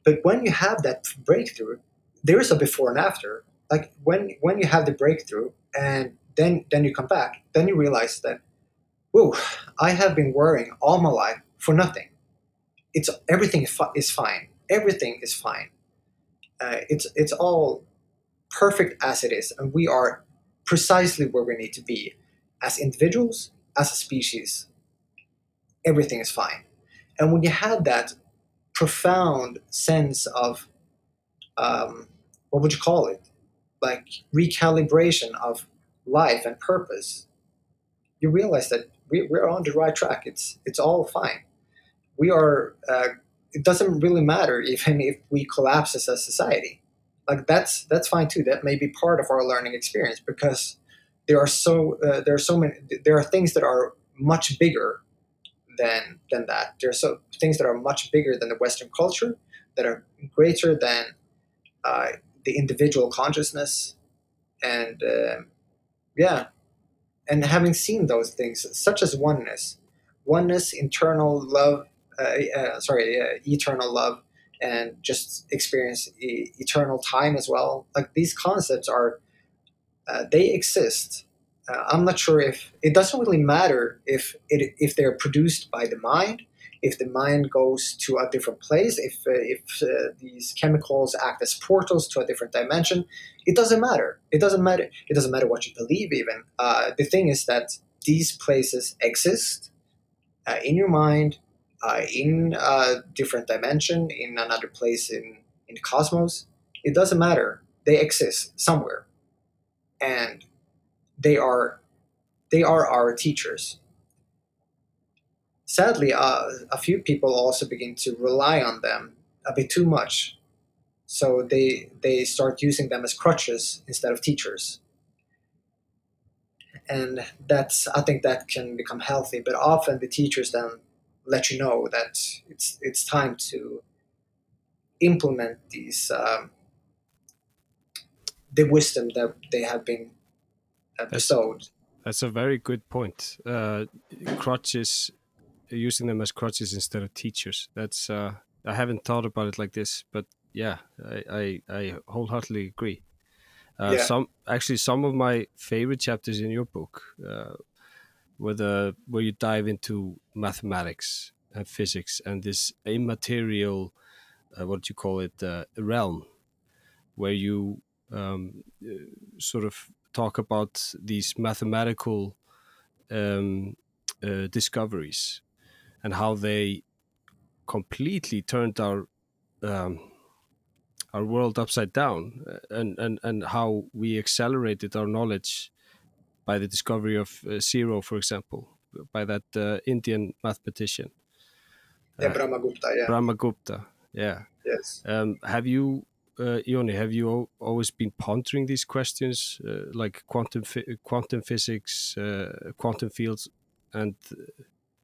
but when you have that breakthrough there is a before and after like when when you have the breakthrough and then then you come back then you realize that whoa i have been worrying all my life for nothing. It's everything is fine. Everything is fine. Uh, it's it's all perfect as it is, and we are precisely where we need to be as individuals, as a species. Everything is fine, and when you have that profound sense of um, what would you call it, like recalibration of life and purpose, you realize that we, we're on the right track. It's it's all fine we are uh, it doesn't really matter even if we collapse as a society like that's that's fine too that may be part of our learning experience because there are so uh, there are so many there are things that are much bigger than than that there are so things that are much bigger than the western culture that are greater than uh, the individual consciousness and uh, yeah and having seen those things such as oneness oneness internal love uh, uh, sorry, uh, eternal love and just experience e- eternal time as well. Like these concepts are, uh, they exist. Uh, I'm not sure if it doesn't really matter if it if they're produced by the mind, if the mind goes to a different place, if uh, if these chemicals act as portals to a different dimension. It doesn't matter. It doesn't matter. It doesn't matter what you believe. Even the thing is that these places exist in your mind uh, in a different dimension, in another place in, in the cosmos. It doesn't matter. They exist somewhere. And they are they are our teachers. Sadly, uh, a few people also begin to rely on them a bit too much. So they they start using them as crutches instead of teachers. And that's I think that can become healthy, but often the teachers then let you know that it's it's time to implement these um, the wisdom that they have been uh, bestowed. That's, a very good point. Uh, crutches, using them as crutches instead of teachers. That's uh, I haven't thought about it like this, but yeah, I I, I wholeheartedly agree. Uh, yeah. Some actually, some of my favorite chapters in your book uh, where the where you dive into mathematics and physics and this immaterial uh, what do you call it uh, realm where you um, sort of talk about these mathematical um, uh, discoveries and how they completely turned our um, our world upside down uh, and, and, and how we accelerated our knowledge by the discovery of uh, zero, for example, by that uh, Indian mathematician. Yeah, Brahmagupta. Yeah. Brahmagupta. Yeah. Yes. Um, have you uh, have you always been pondering these questions uh, like quantum quantum physics, uh, quantum fields, and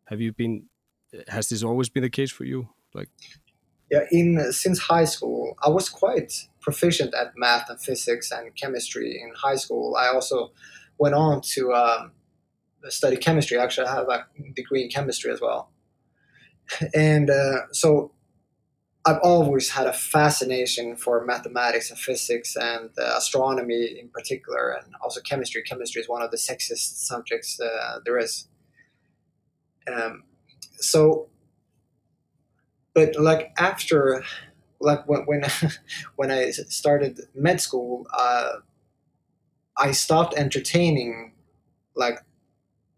have you been? Has this always been the case for you? Like, yeah, in since high school, I was quite proficient at math and physics and chemistry in high school. I also went on to um, study chemistry. Actually, I have a degree in chemistry as well, (laughs) and uh, so I've always had a fascination for mathematics and physics and uh, astronomy in particular, and also chemistry. Chemistry is one of the sexiest subjects uh, there is. Um, so, but like after, like when when, (laughs) when I started med school, uh, I stopped entertaining like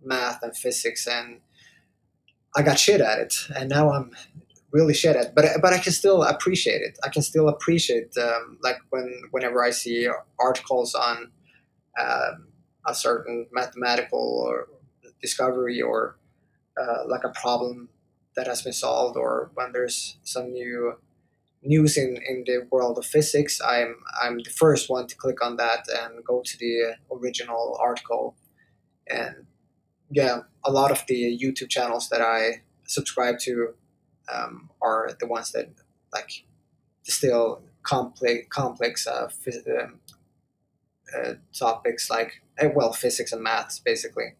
math and physics, and I got shit at it, and now I'm really shed it but but i can still appreciate it. I can still appreciate um, like when whenever i see articles on um, a certain mathematical or discovery or uh, like a problem that has been solved or when there's some new news in, in the world of physics i'm i'm the first one to click on that and go to the original article. And yeah a lot of the youtube channels that i subscribe to um, are the ones that like distill complex complex uh, phys- um, uh, topics like uh, well physics and maths basically.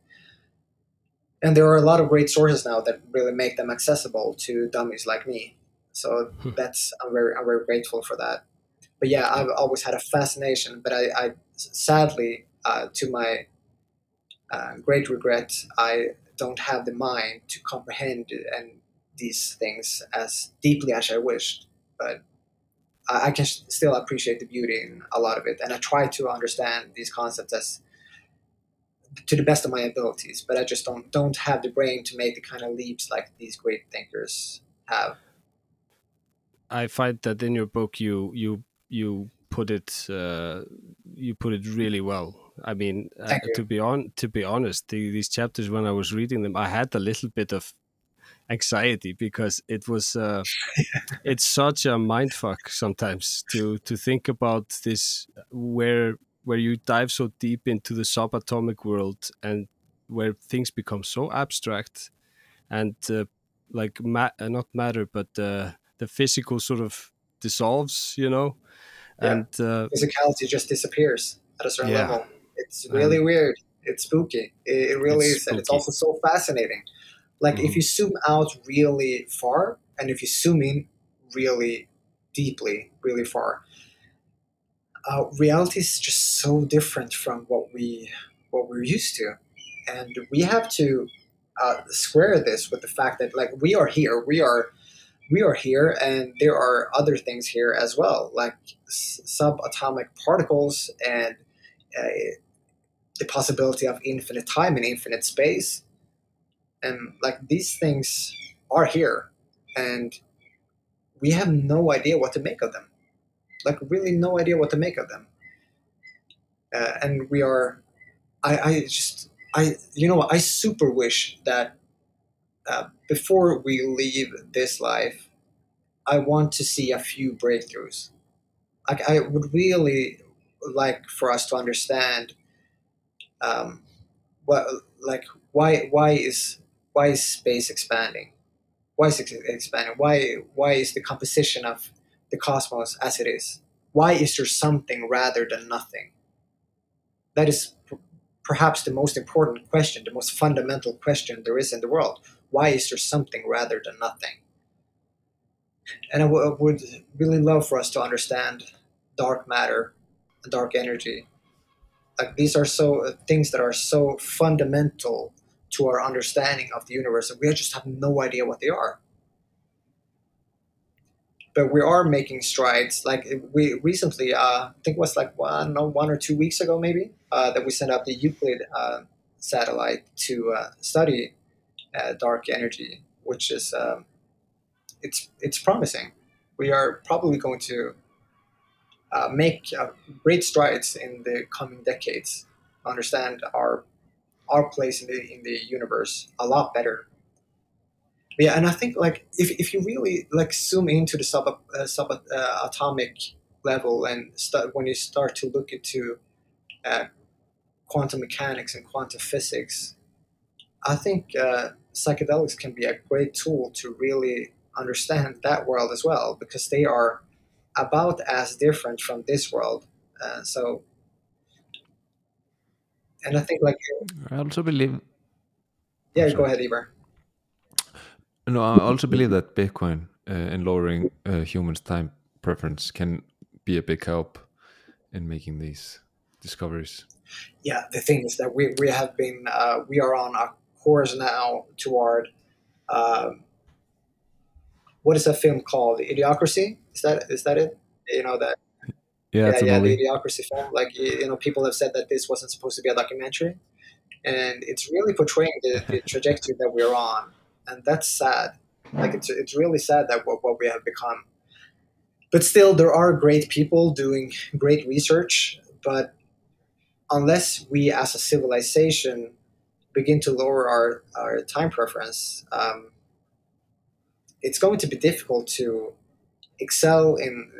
And there are a lot of great sources now that really make them accessible to dummies like me. So hmm. that's i'm very i'm very grateful for that. But yeah i've always had a fascination but i, I sadly uh, to my uh, great regret i don't have the mind to comprehend and these things as deeply as I wished, but I, I can still appreciate the beauty in a lot of it, and I try to understand these concepts as to the best of my abilities. But I just don't don't have the brain to make the kind of leaps like these great thinkers have. I find that in your book you you you put it uh, you put it really well. I mean, uh, to be on to be honest, the, these chapters when I was reading them, I had a little bit of anxiety because it was uh, (laughs) it's such a mind fuck sometimes to to think about this where where you dive so deep into the subatomic world and where things become so abstract and uh, like ma- uh, not matter but uh, the physical sort of dissolves you know yeah. and uh, physicality just disappears at a certain yeah. level it's really um, weird it's spooky it, it really is spooky. and it's also so fascinating like mm-hmm. if you zoom out really far and if you zoom in really deeply, really far, uh, reality is just so different from what we what we're used to, and we have to uh, square this with the fact that like we are here, we are we are here, and there are other things here as well, like subatomic particles and uh, the possibility of infinite time and infinite space and like these things are here and we have no idea what to make of them. Like really no idea what to make of them. Uh, and we are I, I just i you know i super wish that uh, before we leave this life i want to see a few breakthroughs. Like i would really like for us to understand um, what like why why is why is space expanding? Why is it expanding? Why why is the composition of the cosmos as it is? Why is there something rather than nothing? That is perhaps the most important question, the most fundamental question there is in the world. Why is there something rather than nothing? And I, w- I would really love for us to understand dark matter, dark energy. Like these are so uh, things that are so fundamental to our understanding of the universe, and we just have no idea what they are. But we are making strides. Like we recently, uh, I think it was like one, no, one or two weeks ago, maybe, uh, that we sent up the Euclid uh, satellite to uh, study uh, dark energy, which is um, it's it's promising. We are probably going to uh, make great strides in the coming decades. Understand our our place in the in the universe a lot better. Yeah, and I think like if, if you really like zoom into the sub uh, subatomic level and start, when you start to look into uh, quantum mechanics and quantum physics, I think uh, psychedelics can be a great tool to really understand that world as well because they are about as different from this world. Uh, so, and I think like I also believe. yeah, go ahead, Ivar. No, I also believe that Bitcoin uh, and lowering uh, humans' time preference can be a big help in making these discoveries. yeah, the thing is that we, we have been uh, we are on a course now toward um, what is that film called? Idiocracy? Is that is that it? You know that Yeah, yeah it's a yeah the. Idiocracy film. Like you, you know, people have said that this wasn't supposed to be a documentary, and it's really portraying the, the (laughs) trajectory that we're on, and that's sad. Like it's it's really sad that what, what we have become. But still, there are great people doing great research, but unless we as a civilization begin to lower our, our time preference, um, it's going to be difficult to excel in,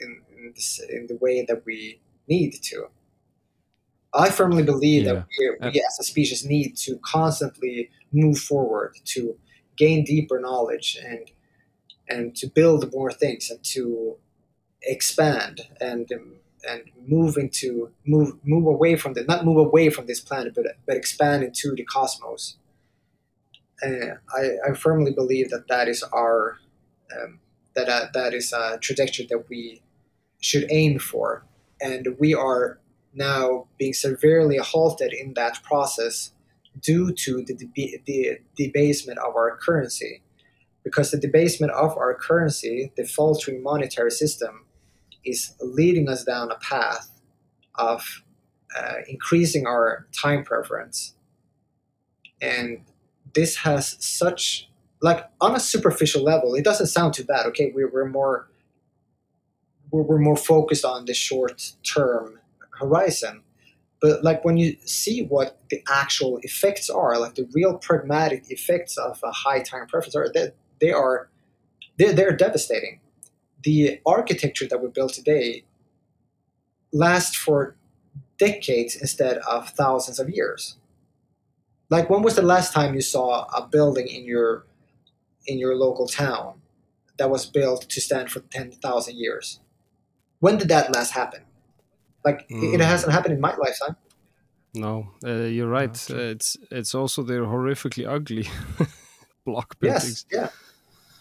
in, in, this, in the way that we need to. I firmly believe that we, we as a species need to constantly move forward to gain deeper knowledge and and to build more things and to expand and and move into move move away from the not move away from this planet but but expand into the cosmos. And I, I firmly believe that that is our um, that uh, that is a trajectory that we should aim for and we are now being severely halted in that process due to the, deb- the debasement of our currency because the debasement of our currency the faltering monetary system is leading us down a path of uh, increasing our time preference. And this has such, like, on a superficial level, it doesn't sound too bad. Okay, we, we're more, we're, more focused on the short term horizon. But like when you see what the actual effects are, like the real pragmatic effects of a high time preference, are they, they are they're, they're devastating the architecture that we build today lasts for decades instead of thousands of years. Like when was the last time you saw a building in your in your local town that was built to stand for 10,000 years? When did that last happen? Like it, it Mm. hasn't happened in my lifetime. No, uh, you're right. true. Uh, it's it's also they're horrifically ugly (laughs) block Yes, yeah,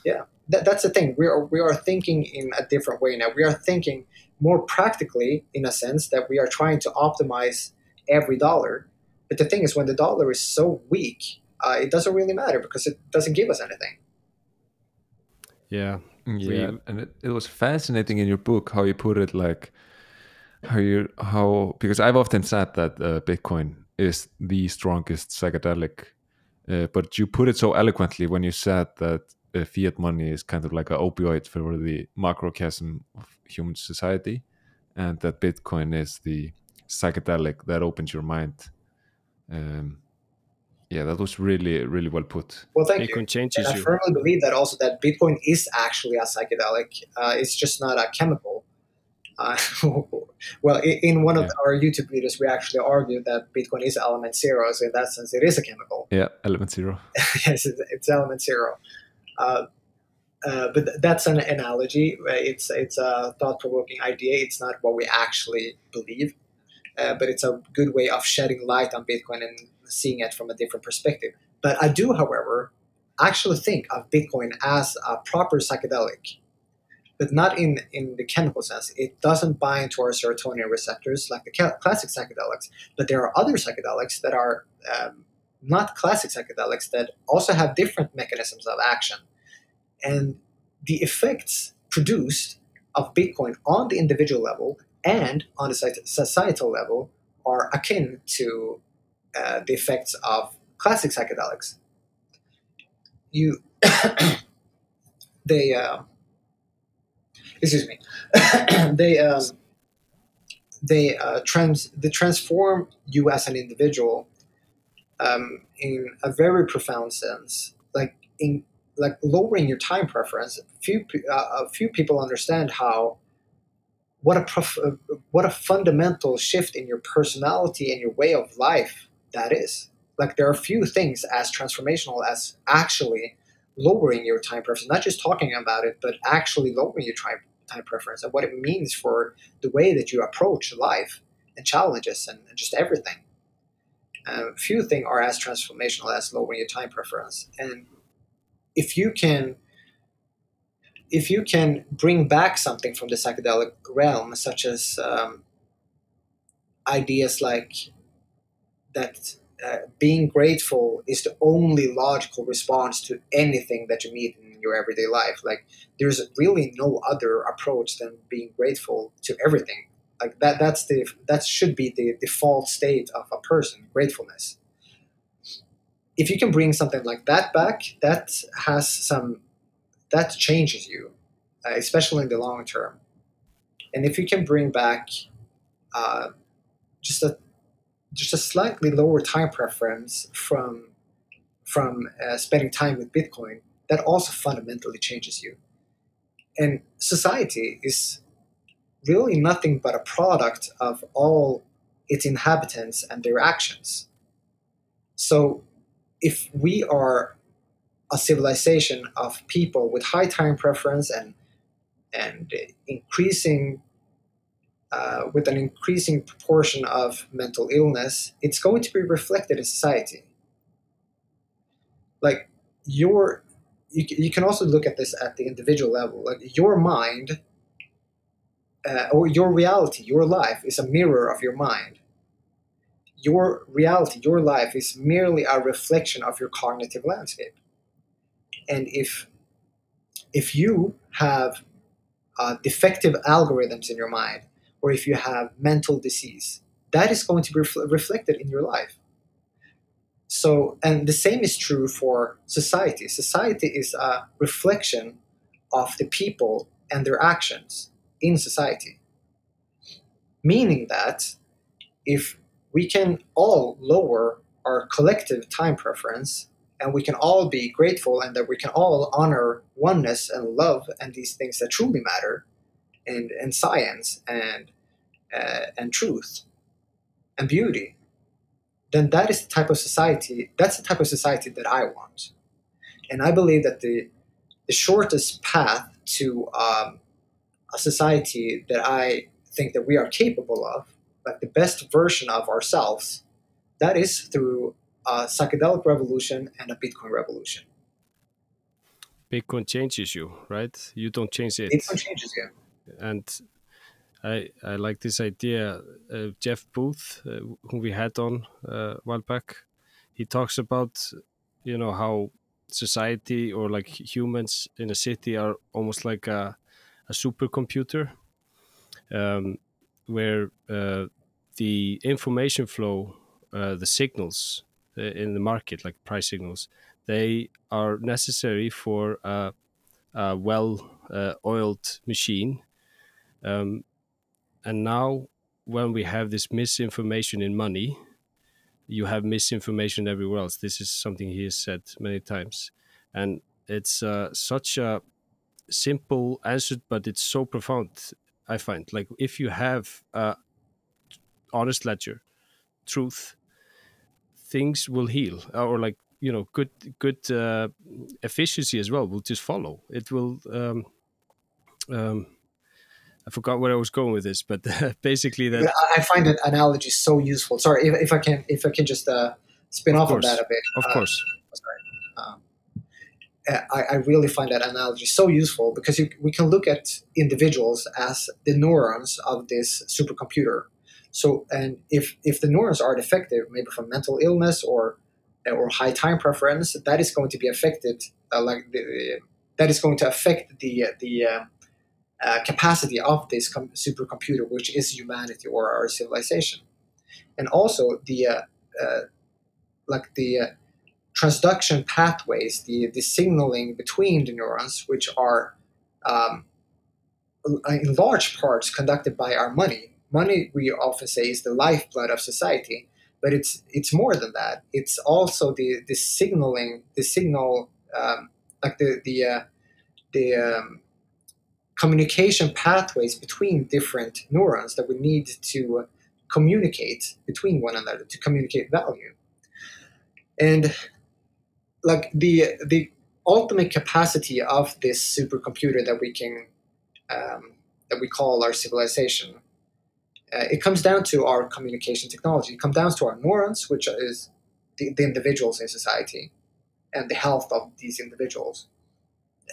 yeah. That, that's the thing. We are we are thinking in a different way now. We are thinking more practically, in a sense, that we are trying to optimize every dollar. But the thing is, when the dollar is so weak, uh, it doesn't really matter because it doesn't give us anything. Yeah, Yeah, and it, it was fascinating in your book how you put it like how you how because I've often said that uh, Bitcoin is the strongest psychedelic, uh, but you put it so eloquently when you said that uh, fiat money is kind of like an opioid for the macrocosm of human society, and that Bitcoin is the psychedelic that opens your mind. Um, yeah, that was really really well put. Well, thank you. Changes And I you. firmly believe that also that Bitcoin is actually a psychedelic. Uh, it's just not a chemical. Uh, (laughs) well, in one of Yeah. our YouTube videos, we actually argued that Bitcoin is element zero. So in that sense, it is a chemical. Yeah, element zero. (laughs) yes, it's, it's element zero. Uh, uh, but that's an analogy. Uh, It's it's a thought provoking idea. It's not what we actually believe, uh, but it's a good way of shedding light on Bitcoin and seeing it from a different perspective. But I do, however, actually think of Bitcoin as a proper psychedelic, but not in in the chemical sense. It doesn't bind to our serotonin receptors like the classic psychedelics. But there are other psychedelics that are um, not classic psychedelics that also have different mechanisms of action. And the effects produced of Bitcoin on the individual level and on the societal level are akin to uh, the effects of classic psychedelics. You, (coughs) they, uh, excuse me, (coughs) they, um, they uh, trans they transform you as an individual um, in a very profound sense, like in like lowering your time preference. Few uh, a few people understand how what a prof- uh, what a fundamental shift in your personality and your way of life that is. Like there are few things as transformational as actually lowering your time preference, not just talking about it, but actually lowering your time time preference and what it means for the way that you approach life and challenges and, and just everything. Um, few things are as transformational as lowering your time preference, and if you can if you can bring back something from the psychedelic realm, such as um, ideas like that uh, being grateful is the only logical response to anything that you meet in your everyday life. Like there's really no other approach than being grateful to everything. Like that that's the that should be the default state of a person, gratefulness. If you can bring something like that back, that has some that changes you, uh, especially in the long term. And if you can bring back uh, just a just a slightly lower time preference from from uh, spending time with Bitcoin, that also fundamentally changes you. And society is really nothing but a product of all its inhabitants and their actions. So if we are a civilization of people with high time preference and and increasing uh, with an increasing proportion of mental illness, it's going to be reflected in society. Like your, you, you can also look at this at the individual level. Like your mind, uh, or your reality, your life is a mirror of your mind. Your reality, your life is merely a reflection of your cognitive landscape. And if if you have uh, defective algorithms in your mind, or if you have mental disease, that is going to be refl- reflected in your life. So, and the same is true for society. Society is a reflection of the people and their actions in society. Meaning that if we can all lower our collective time preference and we can all be grateful and that we can all honor oneness and love and these things that truly matter and, and science and, uh, and truth and beauty, then that is the type of society, that's the type of society that I want. And I believe that the, the shortest path to um, a society that I think that we are capable of, like the best version of ourselves, that is through a psychedelic revolution and a Bitcoin revolution. Bitcoin changes you, right? You don't change it. Bitcoin changes you. And I I like this idea. Uh, Jeff Booth, uh, whom we had on uh, a while back, he talks about you know how society or like humans in a city are almost like a, a supercomputer, um, where uh, the information flow, uh, the signals uh, in the market, like price signals, they are necessary for a, a well-oiled machine. Um, and now, when we have this misinformation in money, you have misinformation everywhere else. This is something he has said many times, and it's uh, such a simple answer, but it's so profound. I find like if you have a honest ledger, truth, things will heal or like you know good good uh, efficiency as well will just follow it will um, um, I forgot where I was going with this but (laughs) basically that I find an analogy so useful. Sorry if, if I can if I can just uh, spin of off course, of that a bit. Of uh, course. sorry. Um, I, I really find that analogy so useful because you, we can look at individuals as the neurons of this supercomputer. So, and if if the neurons are defective, maybe from mental illness or or high time preference, that is going to be affected. Uh, like the, that is going to affect the the uh, uh, capacity of this com- supercomputer, which is humanity or our civilization, and also the uh, uh, like the uh, transduction pathways, the the signaling between the neurons, which are um, in large parts conducted by our money. Money we often say is the lifeblood of society but it's it's more than that. It's also the the signaling the signal um, like the the uh, the um, communication pathways between different neurons that we need to communicate between one another to communicate value. And like the the ultimate capacity of this supercomputer that we can um, that we call our civilization uh, it comes down to our communication technology. It comes down to our neurons which is the, the individuals in society and the health of these individuals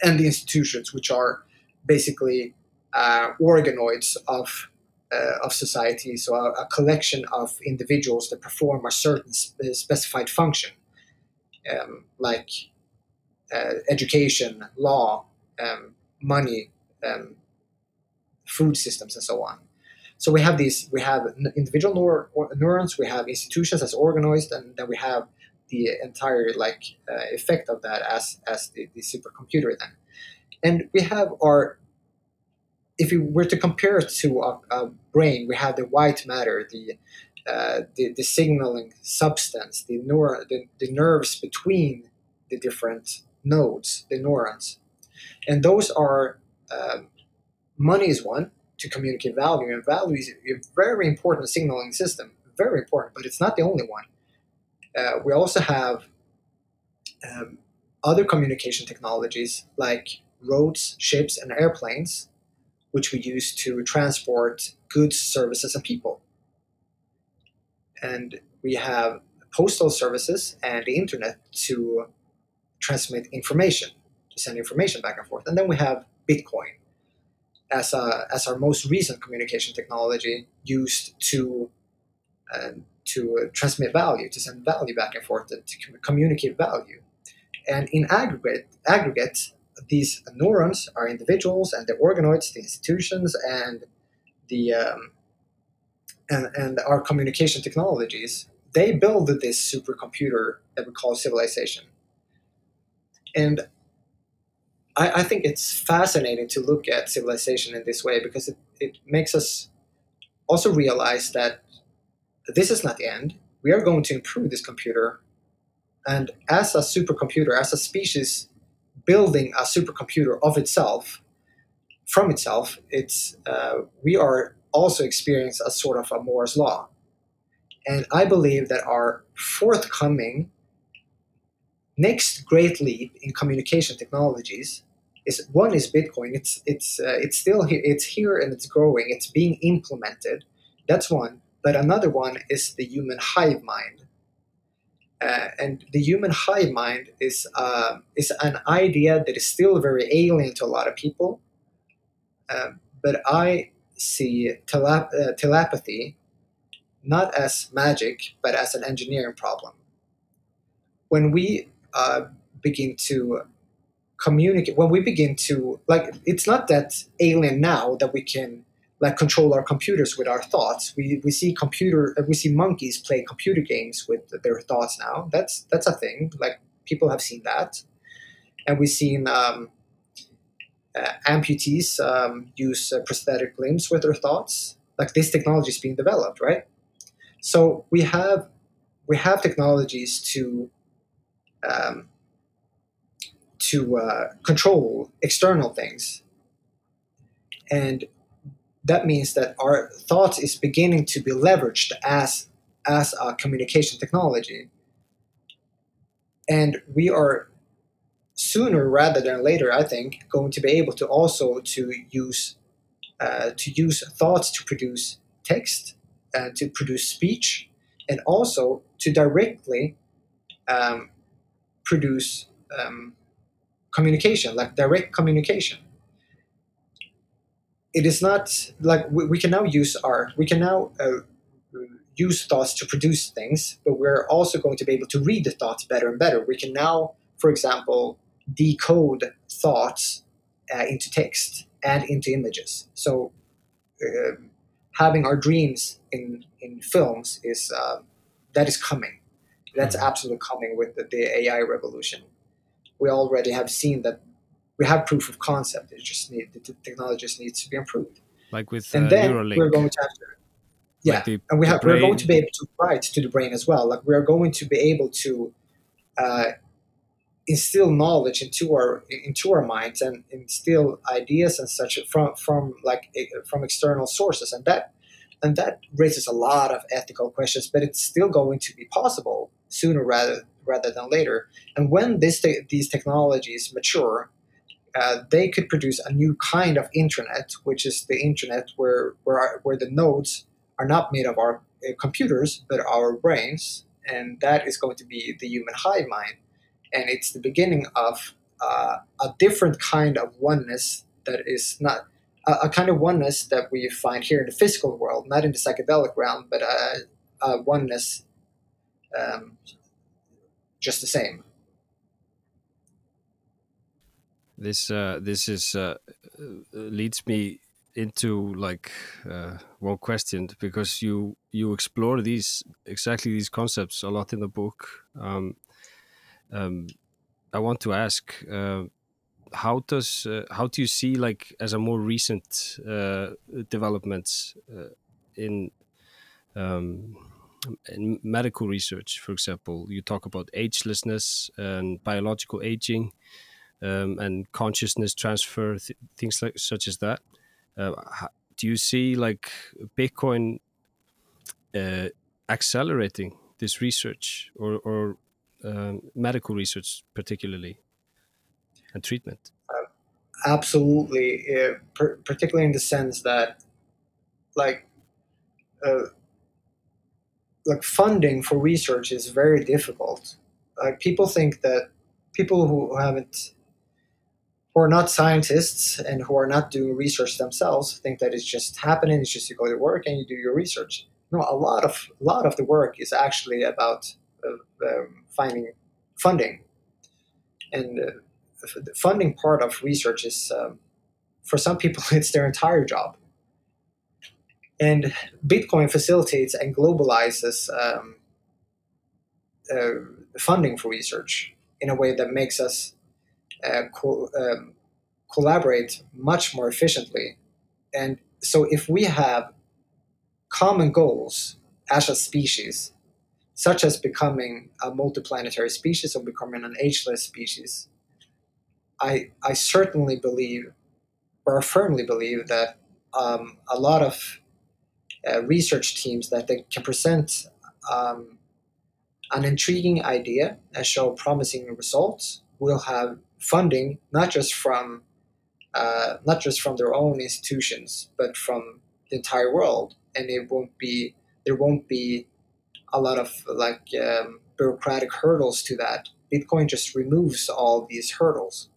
and the institutions which are basically uh, organoids of uh, of society, so a, a, collection of individuals that perform a certain sp- specified function, um, like uh, education, law, um, money, um, food systems, and so on. So we have these, we have individual neur- neurons, we have institutions as organoids, and then we have the entire like uh, effect of that as as the, the supercomputer then. And we have our if we were to compare it to a, brain, we have the white matter, the uh, the, the, signaling substance, the, neur- the, the nerves between the different nodes, the neurons. And those are, um, money is one to communicate value, and value is a very important signaling system, very important, but it's not the only one. Uh, we also have um, other communication technologies like roads, ships, and airplanes which we use to transport goods, services, and people. And we have postal services and the internet to transmit information, to send information back and forth. And then we have Bitcoin as, a, as our most recent communication technology used to, uh, to transmit value, to send value back and forth, to communicate value. And in aggregate, aggregate these neurons are individuals and the organoids, the institutions, and the um, and, and our communication technologies. They build this supercomputer that we call civilization. And I, I think it's fascinating to look at civilization in this way because it, it makes us also realize that this is not the end. We are going to improve this computer. And as a supercomputer, as a species, building a supercomputer of itself from itself it's uh, we are also experiencing a sort of a moore's law. And i believe that our forthcoming next great leap in communication technologies is one is bitcoin. It's it's uh, it's still here it's here and it's growing. It's being implemented. That's one. But another one is the human hive mind uh, and the human hive mind is uh, is an idea that is still very alien to a lot of people. Uh, but I see telep- uh, telepathy not as magic, but as an engineering problem. When we uh, begin to communicate, when we begin to like, it's not that alien now that we can like control our computers with our thoughts. We, we see computer uh, we see monkeys play computer games with their thoughts now. That's that's a thing. Like people have seen that, and we've seen um, uh, amputees um, use uh, prosthetic limbs with their thoughts. Like this technology is being developed, right? So we have we have technologies to um, to uh, control external things, and that means that our thoughts is beginning to be leveraged as as a communication technology. And we are sooner rather than later i think going to be able to also to use uh, to use thoughts to produce text and to produce speech and also to directly um, produce um, communication like direct communication it is not like we, we can now use our we can now uh, use thoughts to produce things but we're also going to be able to read the thoughts better and better. We can now for example decode thoughts uh, into text and into images. So uh, having our dreams in in films is uh, that is coming. That's mm-hmm. absolutely coming with the, the ai revolution. We already have seen that we have proof of concept. It just need the technology just needs to be improved. Like with and uh, then Neuralink. we're going to have to, yeah, like the, and we have we're going to be able to write to the brain as well. Like we're going to be able to uh, instill knowledge into our into our minds and instill ideas and such from from like from external sources and that and that raises a lot of ethical questions but it's still going to be possible sooner rather rather than later and when this te- these technologies mature uh, they could produce a new kind of internet which is the internet where where where the nodes are not made of our uh, computers but our brains and that is going to be the human hive mind and it's the beginning of uh, a different kind of oneness that is not a, a, kind of oneness that we find here in the physical world, not in the psychedelic realm, but a, a oneness um, just the same. This uh, this is uh, leads me into like uh, one question because you you explore these exactly these concepts a lot in the book. Um, um, I want to ask uh, how does uh, how do you see like as a more recent uh, developments uh, in, um, in medical research, for example, you talk about agelessness and biological aging um, and consciousness transfer, th things like such as that. Uh, do you see like Bitcoin uh, accelerating this research or, or um, medical research, particularly, and treatment? Absolutely, per particularly in the sense that, like, uh, like funding for research is very difficult. Like people think that people who haven't, who are not scientists and who are not doing research themselves, think that it's just happening. It's just you go to work and you do your research. No, a lot of a lot of the work is actually about uh, um, finding funding. And uh, the funding part of research is, um, for some people, (laughs) it's their entire job. And Bitcoin facilitates and globalizes um, uh, funding for research in a way that makes us co- um, collaborate much more efficiently. And so, if we have common goals as a species, such as becoming a multiplanetary species or becoming an ageless species, I, I certainly believe, or firmly believe, that um, a lot of uh, research teams that they can present um, an intriguing idea and show promising results will have funding not just from uh, not just from their own institutions but from the entire world and it won't be there won't be a lot of like um, bureaucratic hurdles to that. Bitcoin just removes all these hurdles,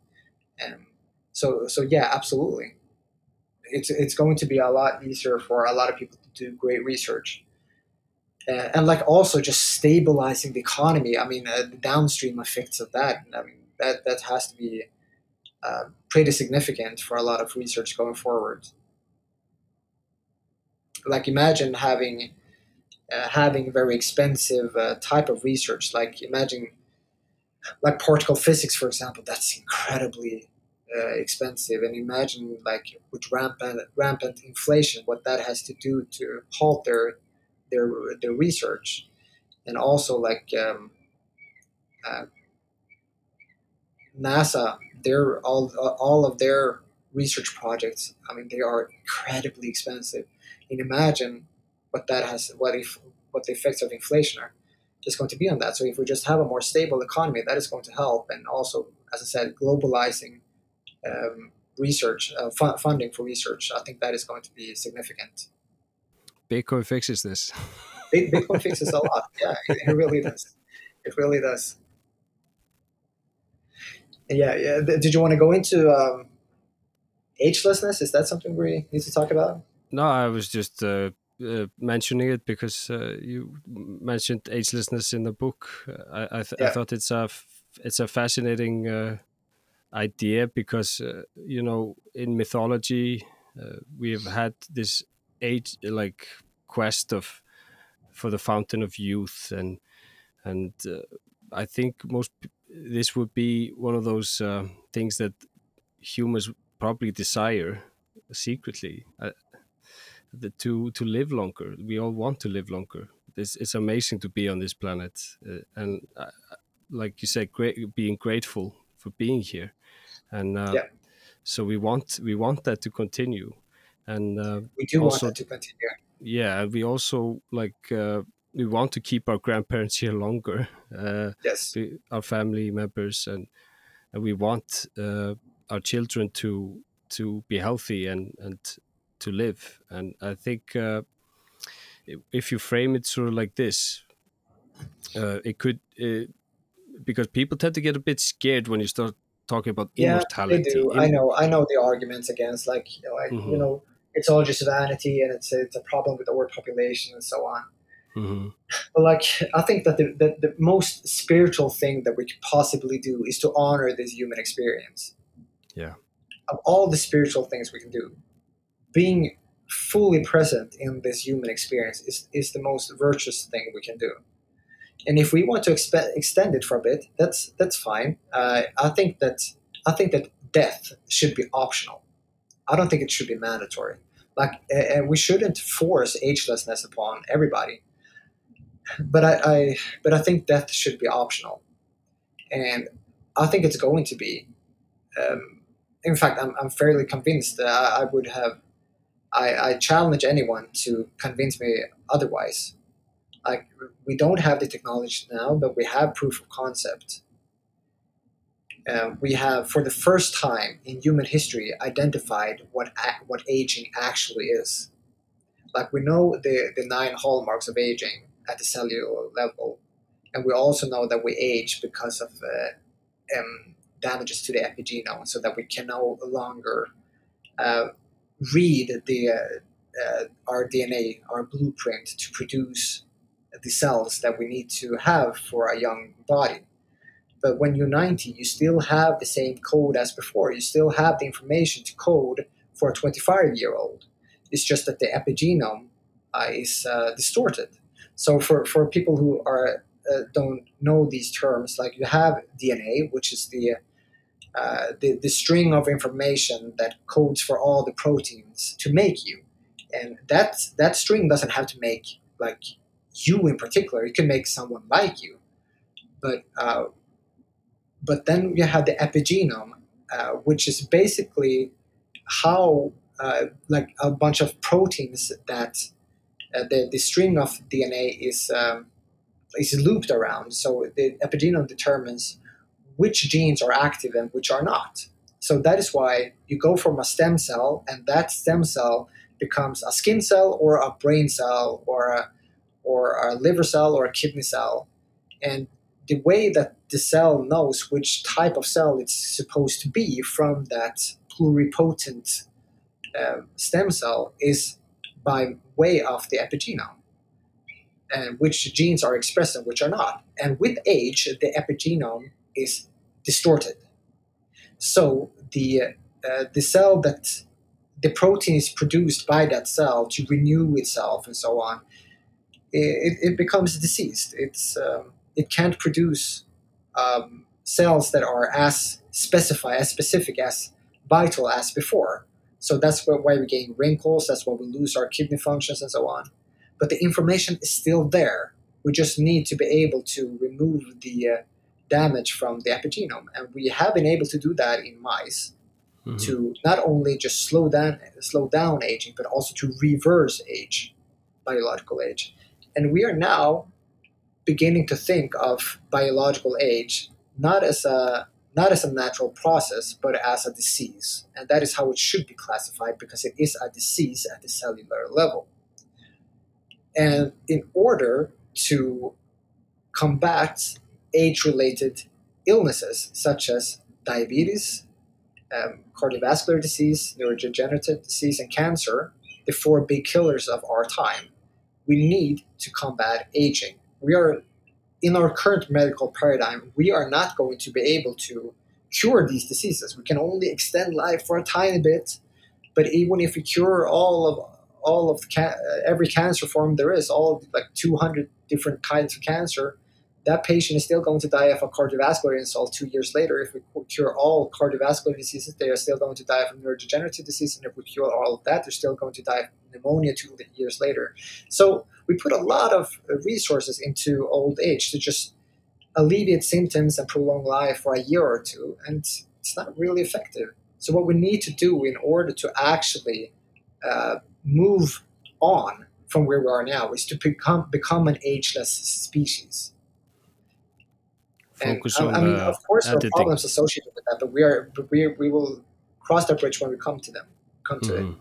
and so so yeah, absolutely, it's it's going to be a lot easier for a lot of people to do great research. Uh, and like also just stabilizing the economy. I mean, uh, the downstream effects of that. I mean, that that has to be uh, pretty significant for a lot of research going forward. Like, imagine having uh, having very expensive uh, type of research. Like imagine, like particle physics, for example, that's incredibly uh, expensive. And imagine like with rampant rampant inflation, what that has to do to halt their their their research, and also like um, uh, NASA, their all all of their research projects. I mean, they are incredibly expensive. And imagine what that has, what if, what the effects of inflation are, is going to be on that. So if we just have a more stable economy, that is going to help. And also, as I said, globalizing um, research, uh, fu- funding for research, I think that is going to be significant. Bitcoin fixes this. Bitcoin fixes a lot. (laughs) Yeah, it really does. It really does. Yeah, yeah. Did you want to go into um, agelessness? Is that something we need to talk about? No, I was just uh, uh, mentioning it because uh, you mentioned agelessness in the book. I I, th yeah. I thought it's a it's a fascinating uh, idea because uh, you know in mythology uh, we have had this age like quest of for the fountain of youth and and I think most this would be one of those things that humans probably desire secretly. I, the, to to live longer. We all want to live longer. It's, it's amazing to be on this planet, uh, and uh, like you said, great, being grateful for being here, and uh, Yeah. so we want we want that to continue, and uh, We do Also- want that to continue. yeah, we also like uh, we want to keep our grandparents here longer, uh, Yes. we- our family members, and and we want uh, our children to to be healthy and and to live. And I think uh, if you frame it sort of like this, uh, it could uh, because people tend to get a bit scared when you start talking about Yeah, immortality. They do. Im- I know. I know the arguments against, like, you know, like, Mhm. you know, it's all just vanity and it's it's a problem with the overpopulation and so on. Mhm. But like, I think that the, the the most spiritual thing that we could possibly do is to honor this human experience. Yeah. Of all the spiritual things we can do, being fully present in this human experience is is the most virtuous thing we can do. And if we want to expe- extend it for a bit, that's that's fine. Uh, I think that I think that death should be optional. I don't think it should be mandatory. Like, uh, we shouldn't force agelessness upon everybody. But I, I, but I think death should be optional, and I think it's going to be. Um, in fact, I'm, I'm fairly convinced that I, I would have. I, I challenge anyone to convince me otherwise. Like we don't have the technology now, but we have proof of concept. Um, we have, for the first time in human history, identified what what aging actually is. Like we know the the nine hallmarks of aging at the cellular level, and we also know that we age because of uh, um, damages to the epigenome, so that we can no longer uh, read the uh, uh, our DNA, our blueprint to produce the cells that we need to have for a young body. But when you're 90, you still have the same code as before. You still have the information to code for a 25 year old. It's just that the epigenome uh, is uh, distorted. So for, for people who are uh, don't know these terms, like you have DNA, which is the uh, the, the string of information that codes for all the proteins to make you, and that that string doesn't have to make like you in particular. It can make someone like you, but uh, but then you have the epigenome, uh, which is basically how uh, like a bunch of proteins that uh, the the string of DNA is um, is looped around. So the epigenome determines which genes are active and which are not. So that is why you go from a stem cell, and that stem cell becomes a skin cell or a brain cell or a or a liver cell or a kidney cell, and the way that the cell knows which type of cell it's supposed to be from that pluripotent uh, stem cell is by way of the epigenome and which genes are expressed and which are not. And with age, the epigenome is distorted. So the uh, the cell that the protein is produced by that cell to renew itself and so on, it, it becomes diseased. It's um, it can't produce um, cells that are as specified, as specific, as vital as before. So that's why why we gain wrinkles. That's why we lose our kidney functions and so on. But the information is still there. We just need to be able to remove the uh, damage from the epigenome, and we have been able to do that in mice Mhm. to not only just slow down slow down aging, but also to reverse age, biological age. And we are now beginning to think of biological age not as a not as a natural process, but as a disease. And that is how it should be classified because it is a disease at the cellular level. And in order to combat age related illnesses such as diabetes, um, cardiovascular disease, neurodegenerative disease, and cancer, the four big killers of our time, we need to combat aging. We are, in our current medical paradigm, we are not going to be able to cure these diseases. We can only extend life for a tiny bit, but even if we cure all of all of ca- every cancer form there is, all like 200 different kinds of cancer, that patient is still going to die of a cardiovascular insult two years later. If we cure all cardiovascular diseases, they are still going to die of neurodegenerative disease. And if we cure all of that, they're still going to die of pneumonia two years later. So we put a lot of resources into old age to just alleviate symptoms and prolong life for a year or two, and it's not really effective. So what we need to do in order to actually uh, move on from where we are now is to become become an ageless species. And, Focus I, on I mean, uh, of course, there are problems associated with that, but we are we we will cross that bridge when we come to them. Come to it.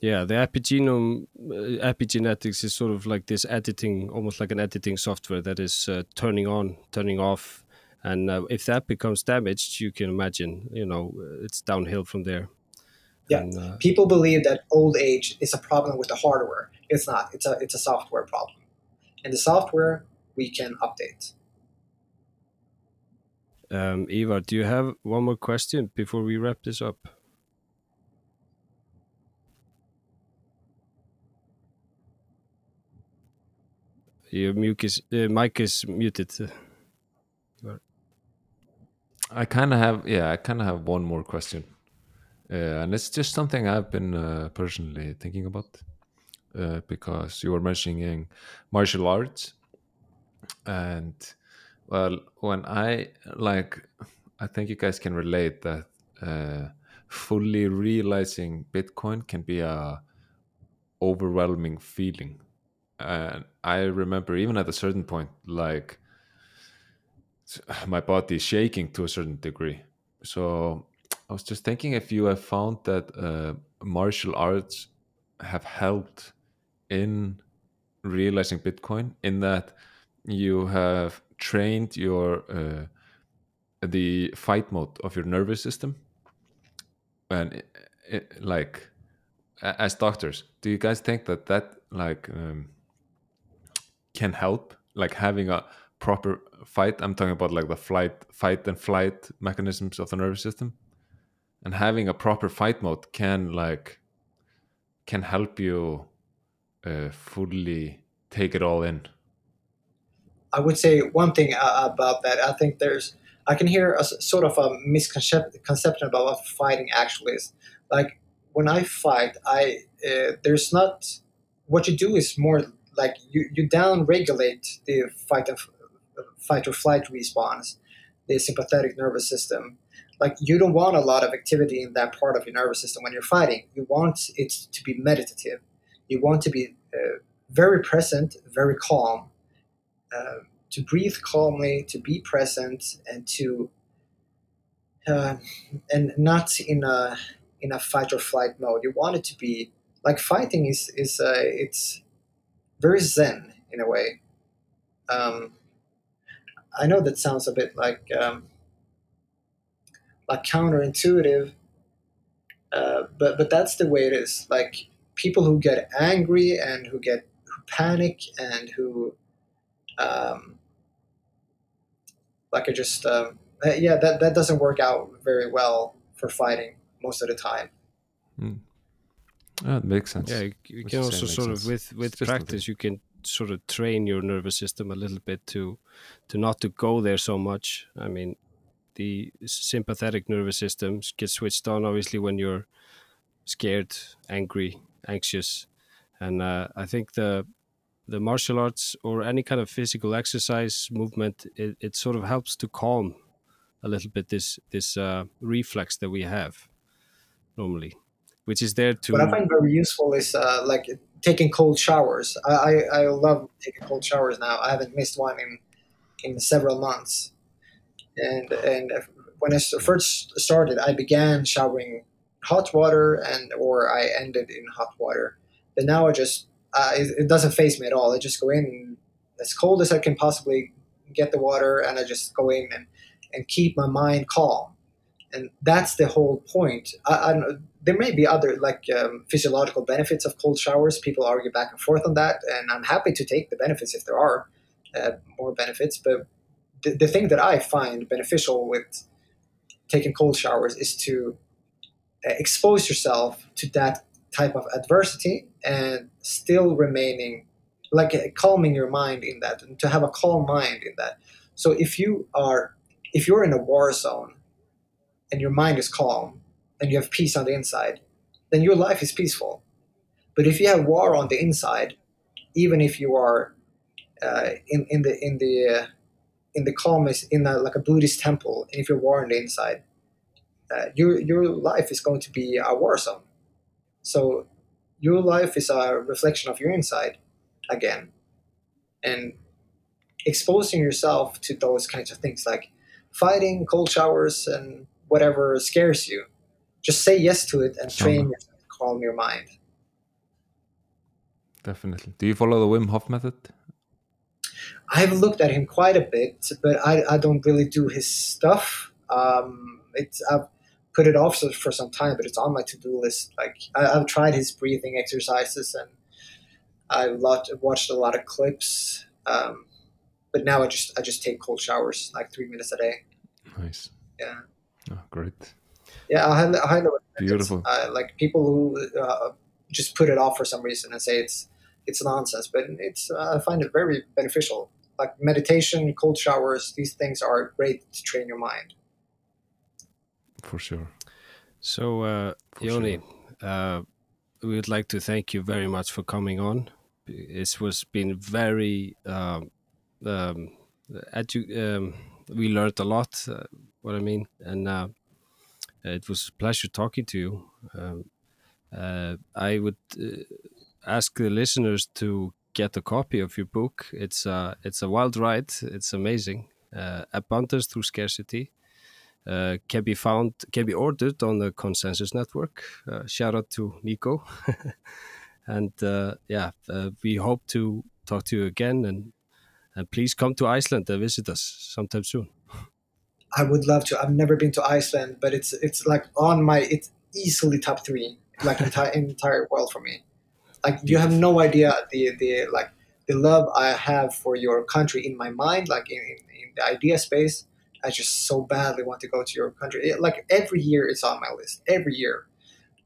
Yeah, the epigenome uh, epigenetics is sort of like this editing, almost like an editing software that is uh, turning on, turning off, and uh, if that becomes damaged, you can imagine, you know, uh, it's downhill from there. Yeah. And, uh, People believe that old age is a problem with the hardware. It's not. It's a it's a software problem, and the software we can update. um, Eva, do you have one more question before we wrap this up? Your mic is, mic is muted. I kind of have, yeah, I kind of have one more question, uh, and it's just something I've been uh, personally thinking about uh, because you were mentioning martial arts, and well, when I like, I think you guys can relate that uh, fully realizing Bitcoin can be a overwhelming feeling, and I remember even at a certain point, like my body shaking to a certain degree. So I was just thinking if you have found that uh, martial arts have helped in realizing Bitcoin, in that you have trained your uh, the fight mode of your nervous system, and it, it, like as doctors, do you guys think that that like um, can help, like having a proper fight? I'm talking about like the flight, fight and flight mechanisms of the nervous system, and having a proper fight mode can like can help you uh, fully take it all in. I would say one thing uh, about that. I think there's I can hear a sort of a misconception about what fighting actually is. Like when I fight, I uh, there's not what you do is more like you you down regulate the fight and fight or flight response, the sympathetic nervous system. Like you don't want a lot of activity in that part of your nervous system when you're fighting. You want it to be meditative. You want to be uh, very present, very calm, uh, to breathe calmly, to be present, and to uh, and not in a in a fight or flight mode. You want it to be like fighting is is uh, it's very zen in a way. Um, I know that sounds a bit like um, like counterintuitive, uh, but but that's the way it is. Like people who get angry and who get who panic and who um, like I just um, yeah that that doesn't work out very well for fighting most of the time. Yeah, it makes sense. Yeah, you, you can also sort of with with It's practice you can sort of train your nervous system a little bit to to not to go there so much. I mean, the sympathetic nervous system gets switched on obviously when you're scared, angry, anxious, and uh, I think the the martial arts or any kind of physical exercise movement it, it sort of helps to calm a little bit this this uh, reflex that we have normally, which is there to What I find very useful is uh, like taking cold showers. I, I, I love taking cold showers now. I haven't missed one in in several months. And and when I first started, I began showering hot water and or I ended in hot water. But now I just uh, it, it doesn't faze me at all. I just go in as cold as I can possibly get the water, and I just go in and and keep my mind calm. And that's the whole point. I, I don't know there may be other like um, physiological benefits of cold showers. People argue back and forth on that, and I'm happy to take the benefits if there are uh, more benefits. But the, the thing that I find beneficial with taking cold showers is to uh, expose yourself to that type of adversity and still remaining like uh, calming your mind in that and to have a calm mind in that so if you are if you're in a war zone and your mind is calm and you have peace on the inside then your life is peaceful but if you have war on the inside even if you are uh, in, in the in the uh, in the calmest in a, like a Buddhist temple, and if you're warned inside, uh, your your life is going to be a war zone. So your life is a reflection of your inside again, and exposing yourself to those kinds of things like fighting, cold showers, and whatever scares you. Just say yes to it and train Sauna. yourself to calm your mind. Definitely. Do you follow the Wim Hof method? I've looked at him quite a bit, but I, I don't really do his stuff. Um, it's I've put it off for- for some time, but it's on my to do list. Like I, I've tried his breathing exercises, and I've watched a lot of clips. Um, but now I just I just take cold showers like three minutes a day. Nice. Yeah. Oh, great. Yeah, I highly, I highly it. Beautiful. Uh, like people who uh, just put it off for some reason and say it's it's nonsense, but it's uh, I find it very beneficial. Like meditation, cold showers, these things are great to train your mind. For sure. So, uh, For Ioni, uh, we would like to thank you very much for coming on. It was been very um, um, edu- um, we learned a lot. Uh, what I mean, and uh, it was a pleasure talking to you. Um, uh, I would uh, ask the listeners to get a copy of your book. It's uh, it's a wild ride. It's amazing. Uh, Abundance through scarcity uh, can be found, can be ordered on the Konsensus Network. Uh, shout out to Nico. (laughs) and uh, yeah, uh, we hope to talk to you again. And, and please come to Iceland and visit us sometime soon. I would love to. I've never been to Iceland, but it's it's like on my it's easily top three, like entire entire world for me. Like you have no idea the the like the love I have for your country in my mind, like in, in, in the idea space. I just so badly want to go to your country. It- like every year, it's on my list. Every year,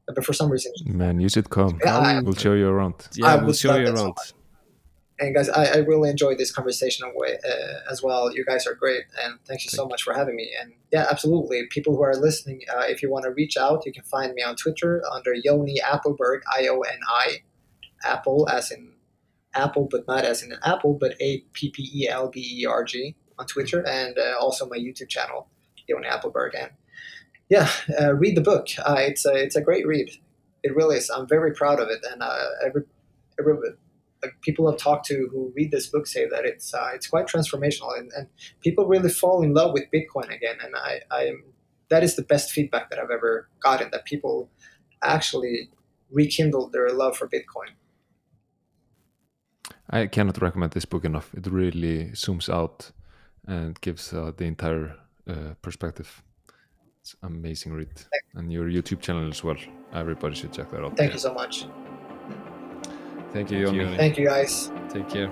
but for some reason, Man, you should come. Yeah, I- we'll show you around. Yeah, I we'll show you that so around. And guys, I, I really enjoyed this conversation away, uh, as well. You guys are great, and thank you so much for having me. And yeah, absolutely. People who are listening, uh, if you want to reach out, you can find me on Twitter under Ioni Appelberg, I O N I, Apple as in Apple, but not as in an apple, but A P P E L B E R G on Twitter, and uh, also my YouTube channel, Ioni Appelberg. And yeah, uh, read the book. Uh, it's a it's a great read. It really is. I'm very proud of it, and uh, every, every like people I've talked to who read this book say that it's uh, it's quite transformational, and, and people really fall in love with Bitcoin again. And I, I am that is the best feedback that I've ever gotten. That people actually rekindled their love for Bitcoin. I cannot recommend this book enough. It really zooms out and gives uh, the entire uh, perspective. It's amazing read. And your YouTube channel as well. Everybody should check that out. Thank you so much. Thank you, Thank Ioni. you. Thank you guys. Take care.